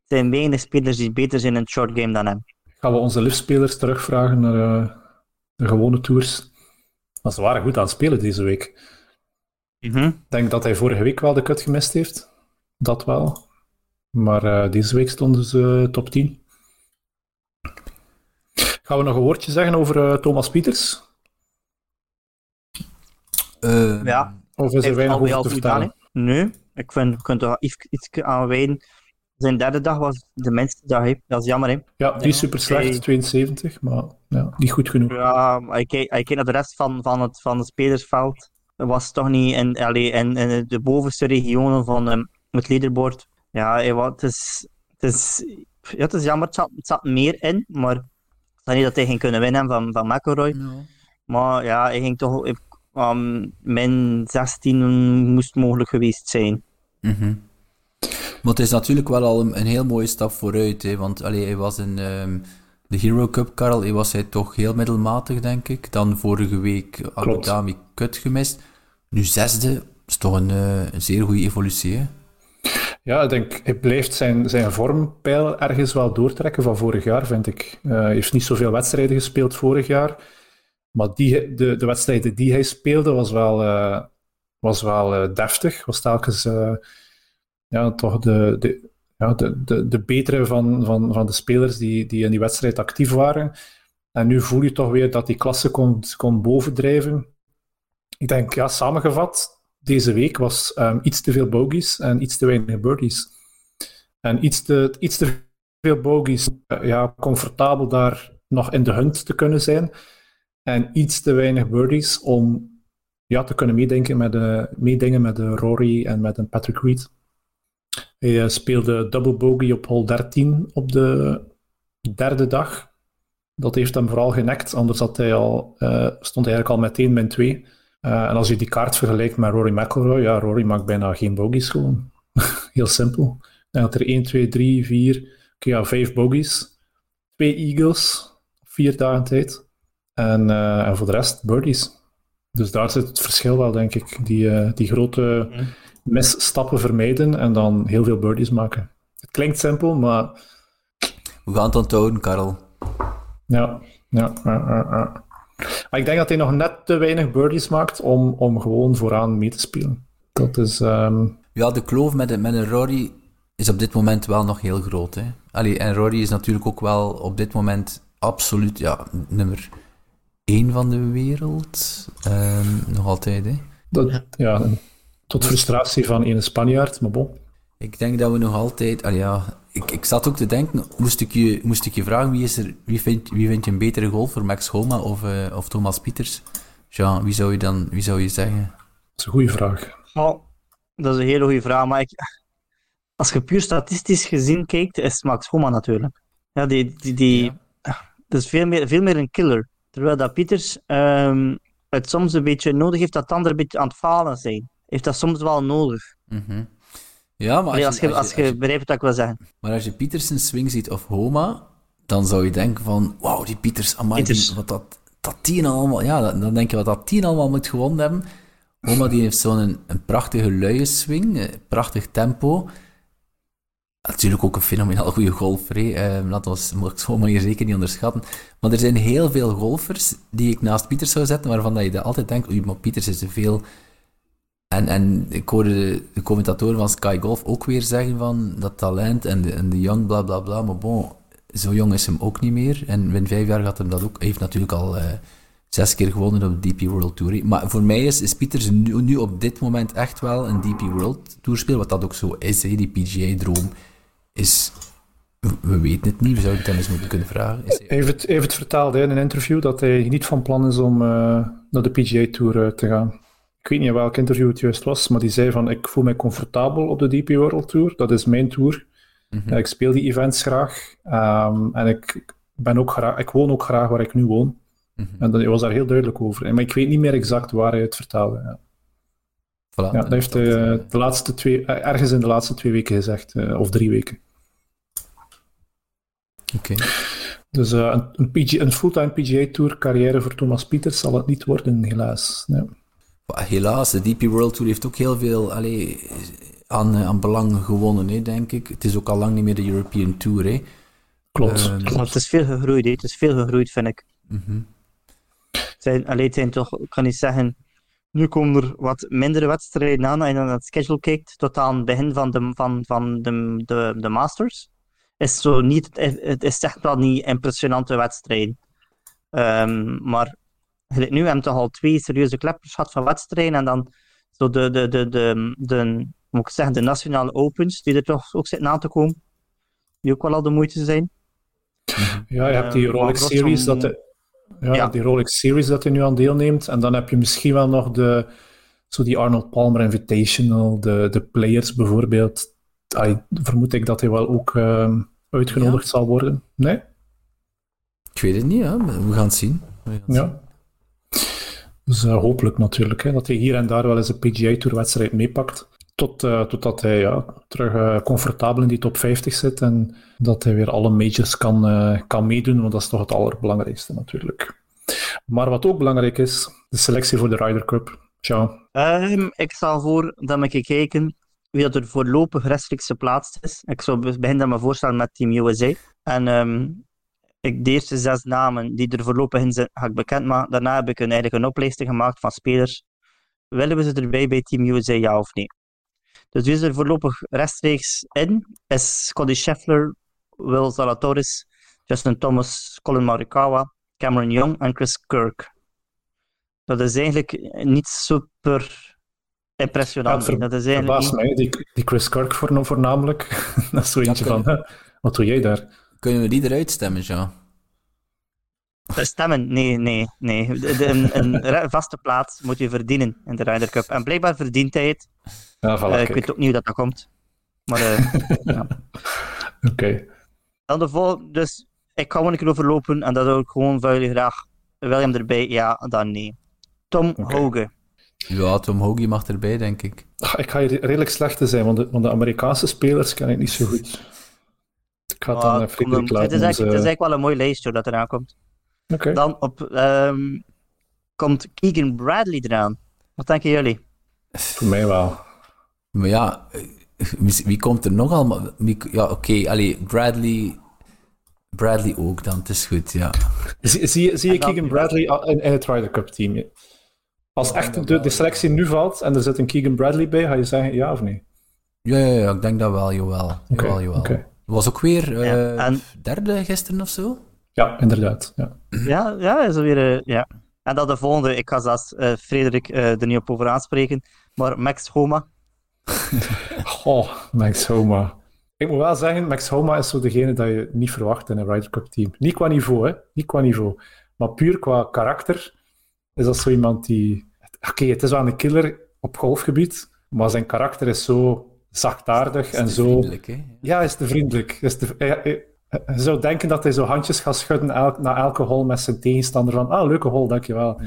Er zijn weinig spelers die beter zijn in het short game dan hem. Gaan we onze liftspelers terugvragen naar uh, de gewone tours? Maar ze waren goed aan het spelen deze week. Mhm. Ik denk dat hij vorige week wel de cut gemist heeft. Dat wel. Maar uh, deze week stonden ze top 10. Gaan we nog een woordje zeggen over uh, Thomas Pieters? ja. Of is er weinig over te vertellen? Nee, ik vind, je kunt er iets, iets aanwijden. Zijn derde dag was de minste dag, dat is jammer. Hè. Ja, die is super slecht, 72, maar ja, niet goed genoeg. Ja, ik kijk, naar de rest van, van, het, van het spelersveld. Dat was toch niet in, allee, in, in de bovenste regionen van um, het leaderboard. Ja, het is, het is, ja, het is jammer, het zat, het zat meer in, maar ik zei niet dat hij ging kunnen winnen van, van McElroy. Maar ja, hij ging toch um, min 16 moest mogelijk geweest zijn. Mm Maar het is natuurlijk wel al een, een heel mooie stap vooruit. Hè? Want allee, hij was in um, de Hero Cup, Karel, hij was hij toch heel middelmatig, denk ik. Dan vorige week Abu Dhabi kut gemist. Nu zesde, is toch een, een zeer goede evolutie. Hè? Ja, ik denk, hij blijft zijn, zijn vormpeil ergens wel doortrekken van vorig jaar, vind ik. Uh, hij heeft niet zoveel wedstrijden gespeeld vorig jaar. Maar die, de, de wedstrijden die hij speelde was wel, uh, was wel uh, deftig. Was telkens ja, toch de, de, ja, de, de, de betere van, van, van de spelers die, die in die wedstrijd actief waren. En nu voel je toch weer dat die klasse kon, kon bovendrijven. Ik denk, ja, samengevat, deze week was um, iets te veel bogies en iets te weinig birdies. En iets te, iets te veel bogies, ja, comfortabel daar nog in de hunt te kunnen zijn. En iets te weinig birdies om ja, te kunnen meedenken met de, meedingen met de Rory en met een Patrick Reed. Hij uh, speelde double bogey op hole 13 op de derde dag. Dat heeft hem vooral genekt, anders had hij al, uh, stond hij eigenlijk al meteen min 2. Uh, en als je die kaart vergelijkt met Rory McIlroy, ja, Rory maakt bijna geen bogies gewoon. (laughs) Heel simpel. Hij had er 1, 2, 3, 4, okay, ja, 5 bogies. Twee eagles, vier dagen tijd. En, uh, en voor de rest birdies. Dus daar zit het verschil wel, denk ik. Die, uh, die grote mm. misstappen vermijden en dan heel veel birdies maken. Het klinkt simpel, maar... We gaan het onthouden, Karel. Ja, ja, ja, ja. Maar ik denk dat hij nog net te weinig birdies maakt om, om gewoon vooraan mee te spelen. Dat is... Um... Ja, de kloof met, met een Rory is op dit moment wel nog heel groot. Hè? Allee, en Rory is natuurlijk ook wel op dit moment absoluut ja, nummer één van de wereld. Um, nog altijd, hè? Dat, ja, tot frustratie van een Spanjaard, maar bon. Ik denk dat we nog altijd... Ah ja, ik, ik zat ook te denken, moest ik je, moest ik je vragen, wie, is er, wie, vind, wie vind je een betere golfer, Max Homa of, uh, of Thomas Pieters? Jean, wie zou je dan wie zou je zeggen? Dat is een goede vraag. Oh, dat is een hele goede vraag, maar ik, als je puur statistisch gezien kijkt, is Max Homa natuurlijk. Ja, die, die, die, dat is veel meer, veel meer een killer. Terwijl dat Pieters um, het soms een beetje nodig heeft dat anderen een beetje aan het falen zijn. Heeft dat soms wel nodig. Mm Ja, maar als, je, als, je, begrijpt wat ik wil zeggen. Maar als je Pieters een swing ziet of Homa, dan zou je denken van, wauw, die Pieters, amai, Die, wat dat, dat tien allemaal, ja, dan, dan denk je wat dat tien allemaal moet gewonnen hebben. Homa die heeft zo'n een, een, prachtige luie swing, een prachtig tempo. Natuurlijk ook een fenomenaal goede golfer. Eh, dat was, moet ik hier zeker niet onderschatten. Maar er zijn heel veel golfers die ik naast Pieters zou zetten, waarvan dat je altijd denkt, oei, maar Pieters is te veel. En, en ik hoorde de, de commentatoren van Sky Golf ook weer zeggen van dat talent en de, en de young bla bla bla. Maar bon, zo jong is hem ook niet meer. En binnen vijf jaar gaat hem dat ook. Hij heeft natuurlijk al uh, zes keer gewonnen op de DP World Tour. Maar voor mij is, is Pieters nu, op dit moment echt wel een DP World Tour speel, wat dat ook zo is, hè, die PGA-droom is... We weten het niet, we zouden het eens moeten kunnen vragen. Heeft het verteld in een interview dat hij niet van plan is om uh, naar de PGA Tour uh, te gaan. Ik weet niet welk interview het juist was, maar die zei van ik voel mij comfortabel op de DP World Tour. Dat is mijn tour. Mm -hmm. ik speel die events graag. Um, en ik, ben ook graag, ik woon ook graag waar ik nu woon. Mm -hmm. En dat, was daar heel duidelijk over. Maar ik weet niet meer exact waar hij het vertelde. Ja. Voilà, ja, dat heeft hij uh, de laatste twee, uh, ergens in de laatste twee weken gezegd, uh, of drie weken. Oké. Okay. Dus een, een, PG, een fulltime PGA Tour carrière voor Thomas Pieters zal het niet worden, helaas. Ja. Helaas, de DP World Tour heeft ook heel veel allee, aan, aan belang gewonnen, hè, denk ik. Het is ook al lang niet meer de European Tour. Hè. Klopt. Um, maar het is veel gegroeid, hè. het is veel gegroeid, vind ik. Mm -hmm. het zijn, allee, het zijn toch, ik kan niet zeggen nu komen er wat mindere wedstrijden aan en je naar het schedule kijkt, tot aan het begin van de, van, van de, de, de Masters. Is zo niet, het is echt wel niet impressionante wedstrijden. Um, maar nu hebben we toch al twee serieuze kleppers gehad van wedstrijden en dan zo de, de, de, de, de, moet ik zeggen, de nationale opens, die er toch ook zitten aan te komen, die ook wel al de moeite zijn. Ja, je hebt die ehm, Rolex Series, dat de, ja, ja, die Rolex Series dat hij nu aan deelneemt. En dan heb je misschien wel nog de, zo die Arnold Palmer Invitational, de, de Players bijvoorbeeld. Vermoed ik dat hij wel ook uh, uitgenodigd ja. zal worden. Nee? Ik weet het niet, hè? we gaan het zien. Gaan ja. Zien. Dus uh, hopelijk natuurlijk, hè, dat hij hier en daar wel eens een PGA Tour wedstrijd meepakt. Tot, uh, totdat hij ja, terug uh, comfortabel in die top 50 zit en dat hij weer alle majors kan, kan meedoen, want dat is toch het allerbelangrijkste natuurlijk. Maar wat ook belangrijk is, de selectie voor de Ryder Cup. Ciao. Um, ik zal voor dat we kijken wie dat er voorlopig rechtstreeks geplaatst is. Ik zou beginnen met voorstellen met Team USA. En um, ik, de eerste zes namen die er voorlopig in zijn, ga ik bekendmaken. Daarna heb ik een, eigenlijk een oplijsting gemaakt van spelers. Willen we ze erbij bij Team USA, ja of nee? Dus wie is er voorlopig rechtstreeks in? Is Scotty Scheffler, Will Zalatoris, Justin Thomas, Colin Morikawa, Cameron Young en Chris Kirk. Dat is eigenlijk niet super impressionant. Ja, dat is eigenlijk mij, die, die Chris Kirk voornamelijk. (laughs) dat is zo eentje van, hè? wat doe jij daar? Kunnen we die eruit stemmen, ja? Stemmen? Nee, nee, nee. De, een, een, vaste plaats moet je verdienen in de Ryder Cup. En blijkbaar verdient hij het. Ja, voilà, uh, ik weet ook niet hoe dat, dat komt. Maar, uh, (laughs) ja. Oké. Okay. Dan de vol dus ik ga gewoon een keer overlopen en dat doe ik gewoon voor jullie graag. William erbij? Ja, dan nee. Tom okay. Hoge. Ja, Tom Hoge mag erbij, denk ik. Ik ga hier redelijk slecht te zijn, want de, want de Amerikaanse spelers ken ik niet zo goed. Ik ga het dan Frederik laten. Het is, eigenlijk, het is eigenlijk wel een mooi lijstje dat eraan komt. Okay. Dan op, um, komt Keegan Bradley eraan. Wat denken jullie? Voor mij wel. Maar ja, wie komt er nog allemaal? Ja, oké, okay, Bradley, Bradley ook dan, het is goed, ja. Zie, zie, zie je Keegan Bradley in, in, het Ryder Cup team? Als echt de, de, selectie nu valt en er zit een Keegan Bradley bij, ga je zeggen ja of nee? Ja, ja, ja ik denk dat wel, jawel. Okay, jawel, jawel. Okay. Was ook weer uh, ja, en... derde gisteren of zo? Ja, inderdaad. Ja, ja, ja is weer. Uh, ja. En dan de volgende, ik ga zelfs uh, Frederik er niet op over aanspreken, maar Max Homa. (laughs) (laughs) oh, Max Homa. Ik moet wel zeggen, Max Homa is zo degene dat je niet verwacht in een Ryder Cup team. Niet qua niveau, hè. Niet qua niveau. Maar puur qua karakter is dat zo iemand die... Oké, okay, het is wel een killer op golfgebied, maar zijn karakter is zo zachtaardig en zo... Vriendelijk, hè? Ja, is te vriendelijk. Is te... Hij, Je zou denken dat hij zo handjes gaat schudden elk, na elke hol met zijn tegenstander van ah, leuke hol, dankjewel.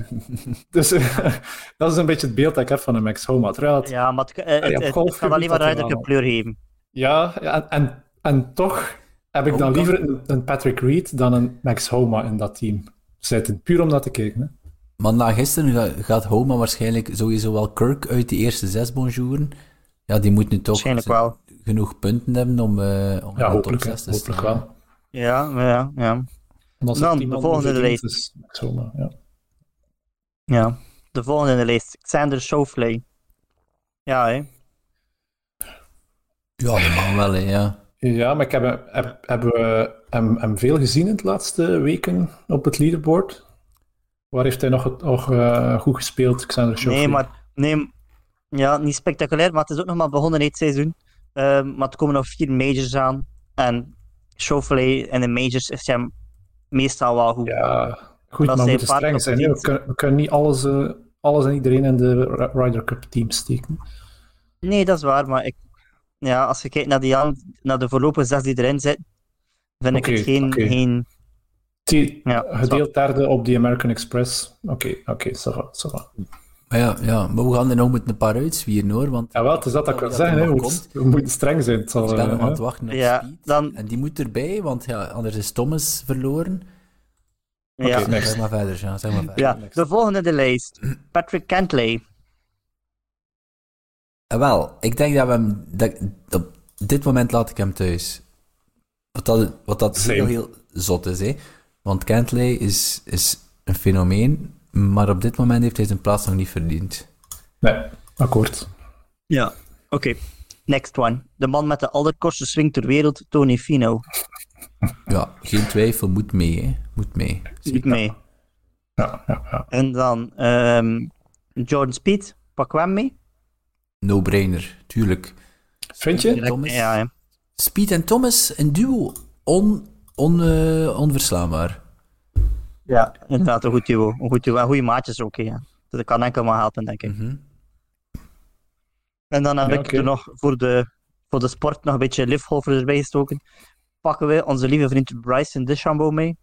(laughs) dus (laughs) dat is een beetje het beeld dat ik heb van een Max Homa. Terwijl ja, maar het, het, het, het gaat alleen maar een kleur geven. Ja, en, en, en toch heb ik dan liever een, een, Patrick Reed dan een Max Homa in dat team zitten. Puur om dat te kijken. Hè. Maar na gisteren gaat Homa waarschijnlijk sowieso wel Kirk uit de eerste zes bonjouren. Ja, die moet nu toch wel. genoeg punten hebben om, uh, om ja, hopelijk, top 6 te staan. wel. Ja, ja, ja. Dan de volgende in de lijst. Is ja. ja, de volgende in de lijst. Xander Schofley. Ja, hè. Ja, dat mag wel, hè, ja. Ja, maar ik heb, heb, hebben we hem, hem, veel gezien in de laatste weken op het leaderboard? Waar heeft hij nog, nog uh, goed gespeeld, Xander Schofley? Nee, maar nee, ja, niet spectaculair, maar het is ook nog maar begonnen in het seizoen. Uh, maar er komen nog vier majors aan. En Schofley en de majors is hem meestal wel goed. Ja, goed, maar we moeten streng zijn. We kunnen, we kunnen, niet alles, uh, alles en iedereen in de Ryder Cup team steken. Nee, dat is waar, maar ik, ja, als je kijkt naar, die, naar de voorlopige zes die erin zitten, vind ik het geen... Okay. geen die, ja, gedeeld derde op die American Express. Oké, okay, oké, okay, va. Maar ja, ja, maar we gaan er nog met een paar uitzwieren hoor. Want, ja, wel, het is dat, dat ik wil zeggen. Hè. We, we, moeten streng zijn. Het zal, ik ben nog aan het wachten op ja, Speed. Dan... En die moet erbij, want ja, anders is Thomas verloren. Ja. Okay, zeg maar verder, ja. Zeg maar verder. Ja, de volgende de lijst. Patrick Kentley. Uh, wel, ik denk dat we hem... Dat, op dit moment laat ik hem thuis. Wat dat, wat dat heel, heel zot is, hè. Want Kentley is, is een fenomeen maar op dit moment heeft hij zijn plaats nog niet verdiend. Nee, akkoord. Ja, oké. Next one. De man met de allerkortste swing ter wereld, Tony Fino. Ja, geen twijfel, moet mee, hè. Moet mee. Moet mee. Ja, ja, ja. En dan um, Jordan Speed, pak hem mee? No-brainer, tuurlijk. Vind je? Thomas. Ja, ja. Speed en Thomas, een duo, on, on, uh, onverslaanbaar. Ja, inderdaad, een goed duo. Een goed duo. En goede maatjes ook, ja. Dus dat kan enkel maar helpen, denk ik. Mm -hmm. En dan heb ja, ik er nog voor de, voor de sport nog een beetje liftholfers erbij gestoken. Pakken we onze lieve vriend Bryson DeChambeau mee.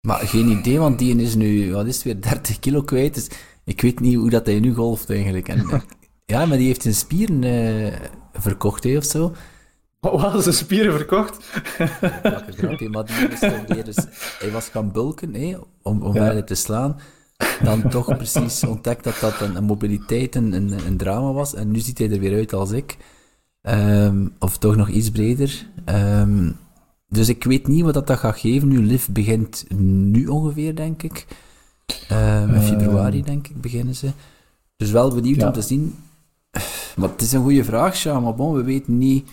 Maar geen idee, want die is nu, wat is het weer, 30 kilo kwijt. Dus ik weet niet hoe dat hij nu golft eigenlijk. En, (laughs) ja, maar die heeft zijn spieren uh, verkocht, hè, of zo. Wat hadden ze spieren verkocht? grapje, maar die dus hij was gaan bulken hè, om, om ja. verder te slaan. Dan toch precies ontdekt dat dat een, een mobiliteit een, een, een, drama was. En nu ziet hij er weer uit als ik. Um, of toch nog iets breder. Um, dus ik weet niet wat dat, dat gaat geven. Nu, Liv begint nu ongeveer, denk ik. Um, in februari, denk ik, beginnen ze. Dus wel benieuwd ja. om te zien. Maar het is een goede vraag, Sja. Maar bon, we weten niet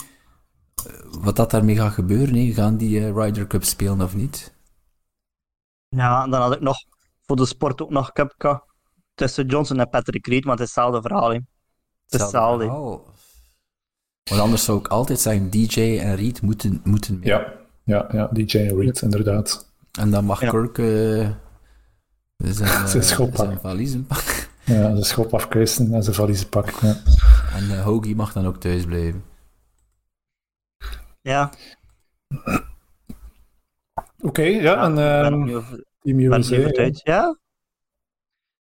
wat dat daarmee gaat gebeuren. Hè? Gaan die uh, Ryder Cup spelen of niet? Ja, dan had ik nog voor de sport ook nog Cup tussen Johnson en Patrick Reed, want het is hetzelfde verhaal. Hè. Het is hetzelfde. Want anders zou ik altijd zeggen, DJ en Reed moeten, moeten mee. Ja, ja, ja DJ en Reed, inderdaad. En dan mag ja. Kirk uh, zijn, uh, (laughs) zijn valiezen pakken. Ja, zijn schop afkruisen en zijn valiezen pakken. Ja. En uh, Hoagie mag dan ook thuis blijven. Ja. Oké, okay, ja, en um, Team USA. ja.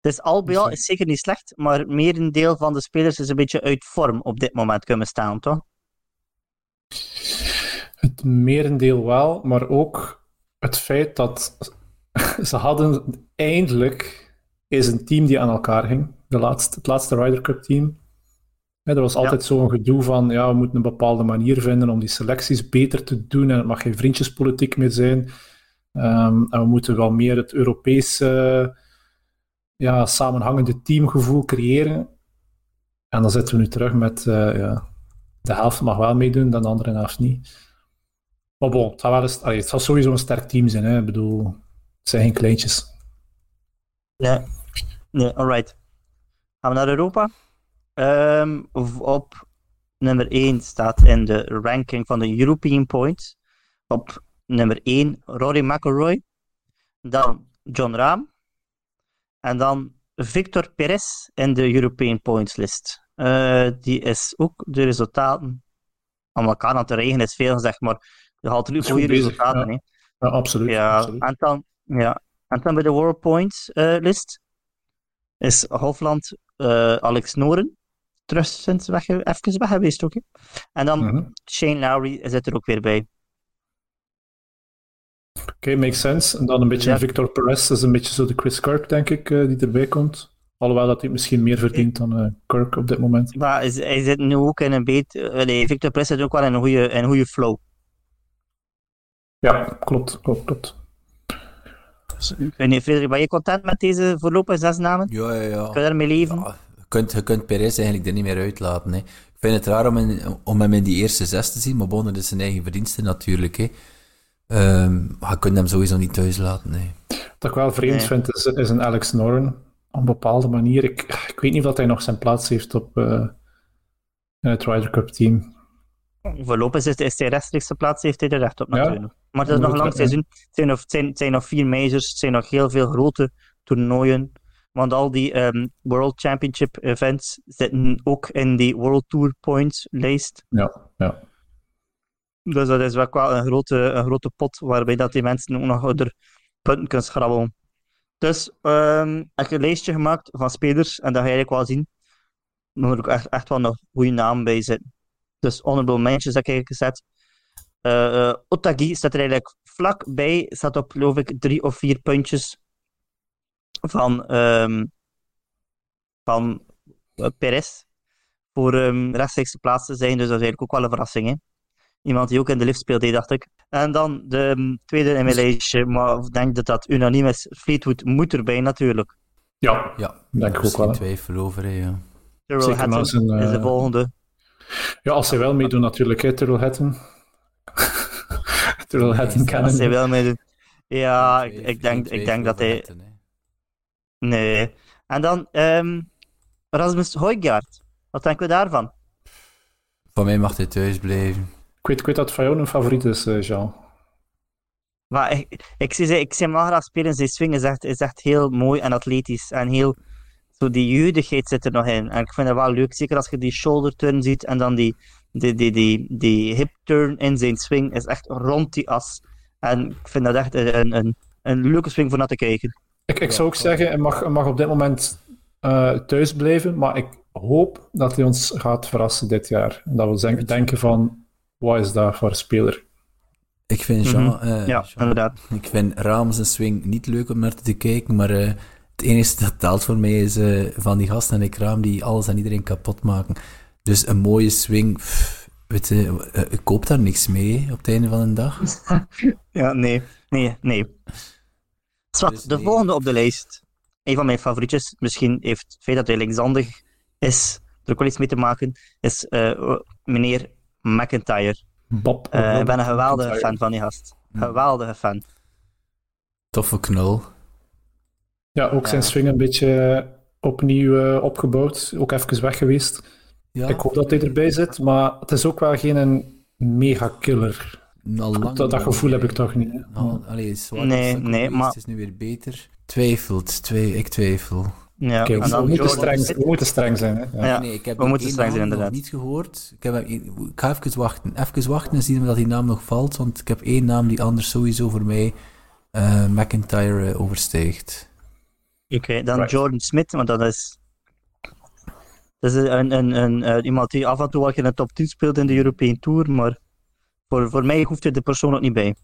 Dus al bij al is zeker niet slecht, maar merendeel van de spelers is een beetje uit vorm op dit moment kunnen staan, toch? Het merendeel wel, maar ook het feit dat ze hadden eindelijk is een team die aan elkaar ging. De laatste, het laatste Ryder Cup team. Er was altijd ja. zo'n gedoe van, ja, we moeten een bepaalde manier vinden om die selecties beter te doen en het mag geen vriendjespolitiek meer zijn. Um, en we moeten wel meer het Europese ja, samenhangende teamgevoel creëren. En dan zitten we nu terug met uh, ja, de helft mag wel meedoen, dan de andere helft niet. Maar bon, het zal, wel eens, allee, het zal sowieso een sterk team zijn. Hè. Ik bedoel, het zijn geen kleintjes. Ja, nee, alright. Gaan we naar Europa? Um, op nummer 1 staat in de ranking van de European Points. Op nummer 1 Rory McIlroy. Dan John Rahm. En dan Victor Perez in de European Points list. Uh, die is ook de resultaten aan elkaar aan te regenen is veel gezegd, maar je haalt nu goede resultaten. Ja. ja, absoluut. Ja, absoluut. En, dan, ja. en dan bij de World Points uh, list is Hofland uh, Alex Noren terug sinds weg, even weg geweest ook. En dan mm -hmm. Shane Lowry zit er ook weer bij. Oké, okay, makes sense. En dan een beetje ja. Victor Perez is een beetje zo de Chris Kirk, denk ik, uh, die erbij komt. Alhoewel dat hij misschien meer verdient dan uh, Kirk op dit moment. Maar is, hij zit nu ook in een beetje... Uh, nee, Victor Perez zit ook wel in een goede, in een goede flow. Ja, klopt, klopt, klopt. Ik weet niet, Frederik, ben je content met deze voorlopige zes namen? Ja, ja, ja. Kun je daarmee leven? Ja, kunt, je kunt Perez eigenlijk er niet meer uitlaten. Hè. Ik vind het raar om, in, om hem in die eerste zes te zien, maar bon, dat is zijn eigen verdienste natuurlijk. Hè. Um, je kunt hem sowieso niet thuis laten. Nee. Wat ik wel vreemd nee. vind, is, is een Alex Noren. Op een bepaalde manier. Ik, ik weet niet of hij nog zijn plaats heeft op uh, in het Ryder Cup team. Voorlopig is, is hij rechtstreeks plaats, heeft hij er recht op natuurlijk. Ja, maar het is nog een lang seizoen. Het zijn, nog, het, zijn, het zijn nog vier majors, het zijn nog heel veel grote toernooien. Want al die um, World Championship events zitten ook in die World Tour Points lijst. Ja, ja. Dus dat is wel qua een grote, een grote pot waarbij dat die mensen ook nog er punten kunnen schrabbelen. Dus um, ik heb een lijstje gemaakt van spelers en dat ga je eigenlijk wel zien. Er moet ook echt, echt wel nog goede namen bij zitten. Dus honorable mentions heb ik gezet. Uh, uh, Otagi staat er eigenlijk vlak bij, staat op geloof ik drie of vier puntjes van, um, van uh, Perez voor um, rechtstreeks te plaatsen zijn. Dus dat is eigenlijk ook wel een verrassing. Hè? Iemand die ook in de lift speelde, dacht ik. En dan de um, tweede in mijn lijstje, maar ik denk dat dat unaniem is. Fleetwood moet erbij natuurlijk. Ja, ja denk ik ook wel. Geen twijfel over, hè, ja. Tyrrell Hatton zijn, uh... is de volgende. Ja, als hij wel meedoet natuurlijk, hè, Tyrrell Hatton. (laughs) Kennen. Als hij wel meedoet. Ja, ik, ik denk, ik denk dat hij... Nee. En dan um, Rasmus Højgaard. Wat denken we daarvan? Van mij mag hij thuis blijven. Ik weet, ik weet dat het van jou een favoriet is, uh, Jean. Maar ik, ik, zie, ik zie hem graag spelen. Zijn swing is echt, is echt heel mooi en atletisch. En heel... Zo die judigheid zit er nog in. En ik vind het wel leuk, zeker als je die shoulder turn ziet en dan die, die, die, die, die hip turn in zijn swing is echt rond die as. En ik vind dat echt een, een, een leuke swing voor naar te kijken. Ik, ik zou ook zeggen, hij mag, mag op dit moment uh, thuis blijven, maar ik hoop dat hij ons gaat verrassen dit jaar. En dat we denken, denken van, wat is dat voor speler? Ik vind Jean, mm -hmm. uh, ja, Jean, inderdaad. Ik vind Rams en swing niet leuk om naar te kijken, maar uh, het enige dat telt voor mij is uh, van die gasten en ik raam die alles en iedereen kapot maken. Dus een mooie swing, pff, weet je, ik koop daar niks mee op het einde van de dag. (laughs) ja, nee, nee, nee. Zwat, dus de nee. volgende op de lijst. Een van mijn favorietjes, misschien heeft het feit dat hij linkshandig is, er ook wel iets mee te maken, is uh, meneer McIntyre. Bob. Uh, ik ben een geweldige fan van die gast. Geweldige fan. Toffe knul. Ja, ook zijn ja. swing een beetje opnieuw uh, opgebouwd. Ook even weg geweest. Ja. Ik hoop dat hij erbij zit, maar het is ook wel geen mega killer. Dat, dat gevoel heb ik toch niet. Al, allee, zwaar, nee, nee, maar... Het is nu weer beter. Twijfelt, twi ik twijfel. Ja, okay, we, moeten streng, we moeten streng zijn. Hè? Ja. Ja, nee, ik heb we moeten streng zijn, niet gehoord. Ik, heb, ik ga even wachten. Even wachten en zien of dat die naam nog valt. Want ik heb één naam die anders sowieso voor mij uh, McIntyre uh, overstijgt. Oké, okay, dan right. Jordan Smith, want dat is... Dat is een, een, een, uh, iemand die af en toe wel in de top 10 speelt in de European Tour, maar voor, voor mij hoeft er de persoon ook niet bij.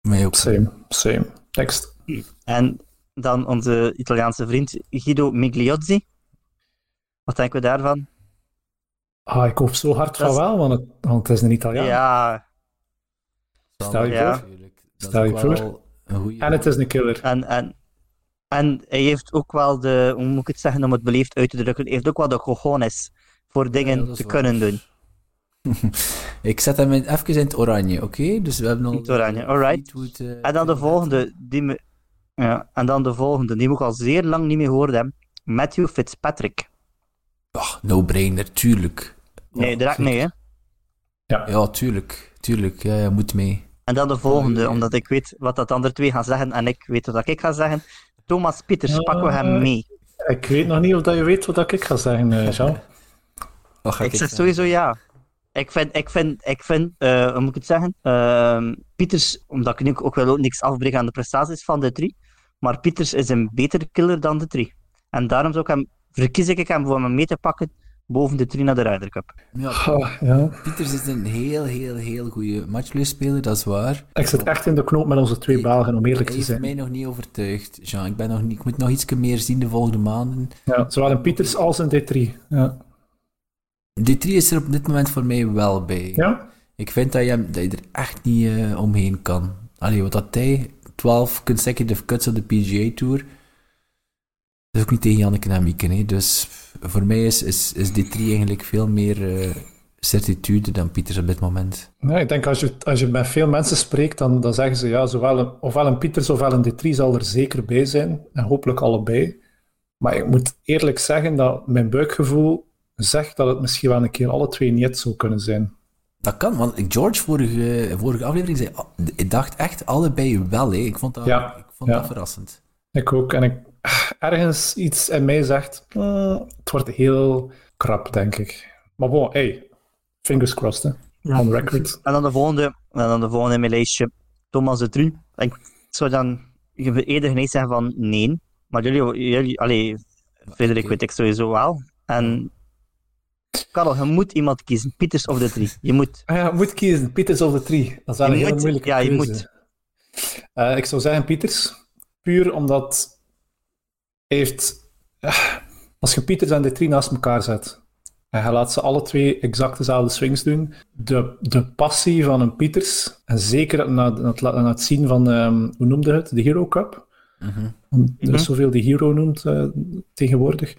Mij ook. Same, same. Next. En dan onze Italiaanse vriend Guido Migliozzi. Wat denken we daarvan? Ah, ik hoop zo hard dat van wel, want het, want het is een Italiaan. Ja. Stel je ja. voor. Stel je voor. En het is een killer. En, en, en hij heeft ook wel de, hoe moet ik het zeggen om het beleefd uit te drukken, hij heeft ook wel de cojones voor dingen ja, te kunnen doen. (laughs) ik zet hem in, even in het oranje, oké? Okay? Dus we hebben al... Het oranje, alright. Uh, en dan de volgende, die me... Ja, en dan de volgende, die we al zeer lang niet meer gehoord hebben. Matthew Fitzpatrick. Oh, no-brainer, tuurlijk. Nee, direct nee, hè? Ja. ja, tuurlijk. Tuurlijk, ja, ja, moet mee. En dan de volgende, omdat ik weet wat dat andere twee gaan zeggen en ik weet wat ik ga zeggen. Thomas Pieters, uh, pakken we hem mee. Ik weet nog niet of dat je weet wat ik ga zeggen, uh, Jean. ik, ik zeg sowieso ja. Ik vind, ik vind, ik vind uh, hoe moet ik het zeggen? Uh, Pieters, omdat ik nu ook wel niks afbreken aan de prestaties van de drie, maar Pieters is een betere killer dan de drie. En daarom zou ik hem, verkies ik hem voor hem mee te pakken boven de drie naar de Ryder Cup. Ja, oh, ja. Pieters is een heel, heel, heel goede matchplay-speler, dat is waar. Ik zit echt in de knoop met onze twee Belgen, om eerlijk te zijn. Hij heeft mij nog niet overtuigd, Jean. Ik, ben nog niet, ik moet nog iets meer zien de volgende maanden. Ja, zowel in Pieters als in D3. Ja. D3 is er op dit moment voor mij wel bij. Ja? Ik vind dat je, dat je er echt niet uh, omheen kan. Allee, wat dat hij, 12 consecutive cuts op de PGA Tour, dat is ook niet tegen Janneke en Mieke. Hè. Dus voor mij is, is, is D3 eigenlijk veel meer uh, certitude dan Pieters op dit moment. Ja, ik denk als je, als je met veel mensen spreekt, dan, dan zeggen ze ja, zowel een, ofwel een Pieters ofwel een D3 zal er zeker bij zijn. En hopelijk allebei. Maar ik moet eerlijk zeggen dat mijn buikgevoel zegt dat het misschien wel een keer alle twee niet zou kunnen zijn. Dat kan, want George vorige, vorige aflevering zei, ik dacht echt allebei wel. Hè. Ik vond dat, ja, ik vond dat verrassend. Ik ook. En ik, ergens iets in mij zegt, uh, het wordt heel krap, denk ik. Maar bon, hey, fingers crossed, hè. On record. En dan de volgende, en dan de volgende in mijn lijstje, Thomas de Tru. Ik zou dan eerder geneigd zeggen van nee. Maar jullie, jullie allee, Frederik weet ik sowieso wel. En Karel, je moet iemand kiezen. Pieters of de drie. Je moet. Ah ja, je moet kiezen. Pieters of de drie. Dat is wel een hele moeilijke Ja, je moet. Uh, ik zou zeggen Pieters. Puur omdat hij heeft... Uh, als je Pieters en de drie naast elkaar zet en je laat ze alle twee exact dezelfde swings doen, de, de passie van een Pieters, en zeker na, na, het, na het zien van, um, hoe noemde het, de Hero Cup. Uh -huh. Er is mhm. zoveel die Hero noemt uh, tegenwoordig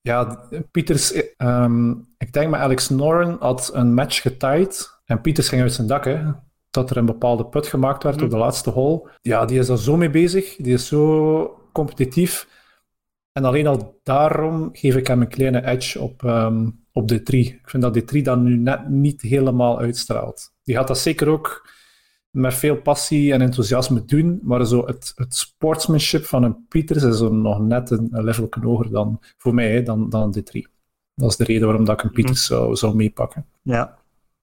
ja, Pieters, um, ik denk met Alex Noren had een match getied en Pieters ging uit zijn dak, hè, dat er een bepaalde put gemaakt werd op de laatste hole. Ja, die is daar zo mee bezig, die is zo competitief. En alleen al daarom geef ik hem een kleine edge op, um, op de 3. Ik vind dat de 3 dan nu net niet helemaal uitstraalt. Die gaat dat zeker ook met veel passie en enthousiasme doen, maar zo het, het sportsmanship van een Pieters is er nog net een, level hoger dan, voor mij, dan, dan de drie. Dat is de reden waarom dat ik een mhm. Pieters zou, zou meepakken. Ja.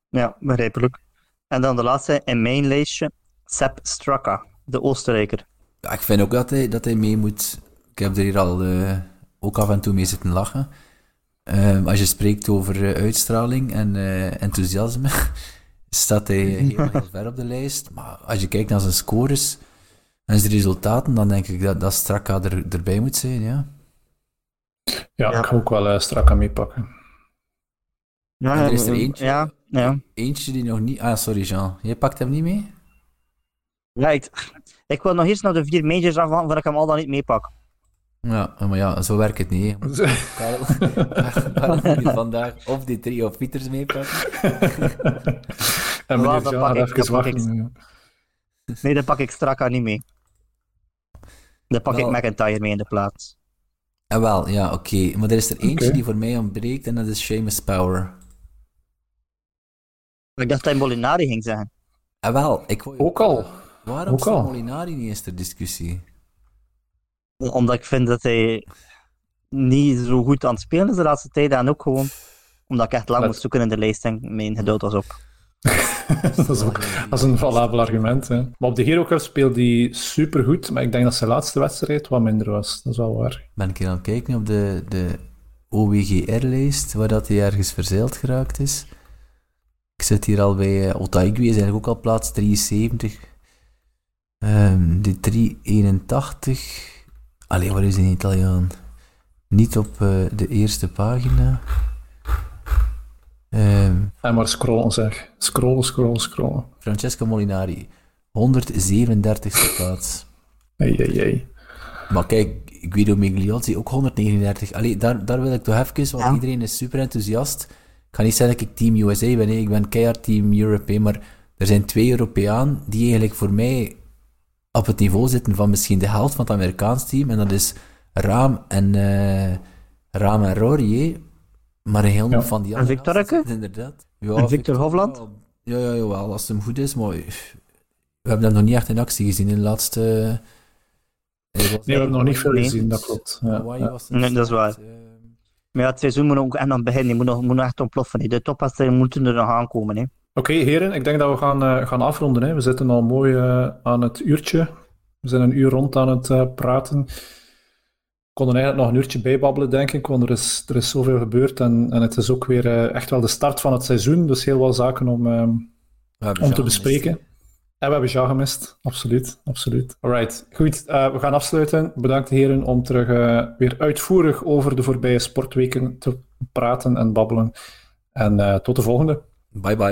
ja, begrijpelijk. En dan de laatste in mijn lijstje, Sepp Straka, de Oostenrijker. Ja, ik vind ook dat hij, dat hij mee moet. Ik heb er hier al uh, ook af en toe mee zitten lachen. Uh, als je spreekt over uh, uitstraling en enthousiasme, (laughs) staat hij (laughs) heel, heel ver op de lijst. Maar als je kijkt naar zijn scores en zijn resultaten, dan denk ik dat, dat Straka er, erbij moet zijn, ja. Ja, ik ga ook wel uh, Straka meepakken. Ja, er is er eentje, ja, ja. eentje die nog niet... Ah, sorry Jean. Jij pakt hem niet mee? Right. Ik wil nog eerst naar de vier majors af, voordat ik hem al dan niet meepak. Ja, maar ja, zo werkt het niet. (laughs) Karel, Karel (laughs) vandaag of die drie of Pieters meepakken. (laughs) en meneer even wachten. Nee, dan pak ik strak niet mee. Dan pak ik McIntyre mee in de plaats. Ah, wel, ja, oké. Maar er is er eentje die voor mij ontbreekt en dat is Seamus Power. Ik dacht dat hij Molinari ging zeggen. Ah, wel. Ik ook al. Waarom is Molinari niet eens ter discussie? Omdat ik vind dat hij niet zo goed aan het spelen is de laatste tijd. En ook gewoon omdat ik echt lang moest zoeken in de lijst en mijn geduld was op. (laughs) dat, is ook, dat is een valabel argument. Hè. Maar op de Hero Cup speelde hij supergoed, maar ik denk dat zijn laatste wedstrijd wat minder was. Dat is wel waar. Ben ik hier aan het kijken op de, de OWGR-lijst, waar dat hij ergens verzeild geraakt is. Ik zit hier al bij uh, Otaigui, is eigenlijk ook al plaats 73. Um, de 381. Allee, waar is die Italiaan? Niet op uh, de eerste pagina. Um, en maar scrollen zeg. Scrollen, scrollen, scrollen. Francesco Molinari. 137ste plaats. Ei, ei, ei. Maar kijk, Guido Migliotti ook 139. Allee, daar, daar wil ik toch even, want iedereen is super enthousiast. Ik ga niet zeggen dat ik Team USA ben, nee, ik ben keihard Team Europe, maar er zijn twee Europeaan die eigenlijk voor mij op het niveau zitten van misschien de helft van het Amerikaans team. En dat is Raam en, uh, Raam en Rory. Maar een heel van die andere. En Victor Inderdaad. Ja, en Victor, Hovland? Ja, ja, ja, wel, als het hem goed is. Maar we hebben dat nog niet echt in actie gezien in de laatste... Nee, we hebben nog niet veel gezien, dat klopt. Ja, ja. Nee, dat is waar. Maar ja, het seizoen moet ook en dan beginnen. Je moet nog, moet nog echt ontploffen. De topwedstrijden moeten er nog aankomen. Hè. Oké, heren, ik denk dat we gaan, uh, gaan afronden. Hè. We zitten al mooi uh, aan het uurtje. We zijn een uur rond aan het uh, praten. We konden eigenlijk nog een uurtje bijbabbelen, denk ik, want er is, er is zoveel gebeurd. En, en het is ook weer echt wel de start van het seizoen. Dus heel wat zaken om, om te bespreken. En we hebben Ja gemist, absoluut. absoluut. Alright, goed. We gaan afsluiten. Bedankt heren om terug weer uitvoerig over de voorbije sportweken te praten en babbelen. En tot de volgende. Bye bye.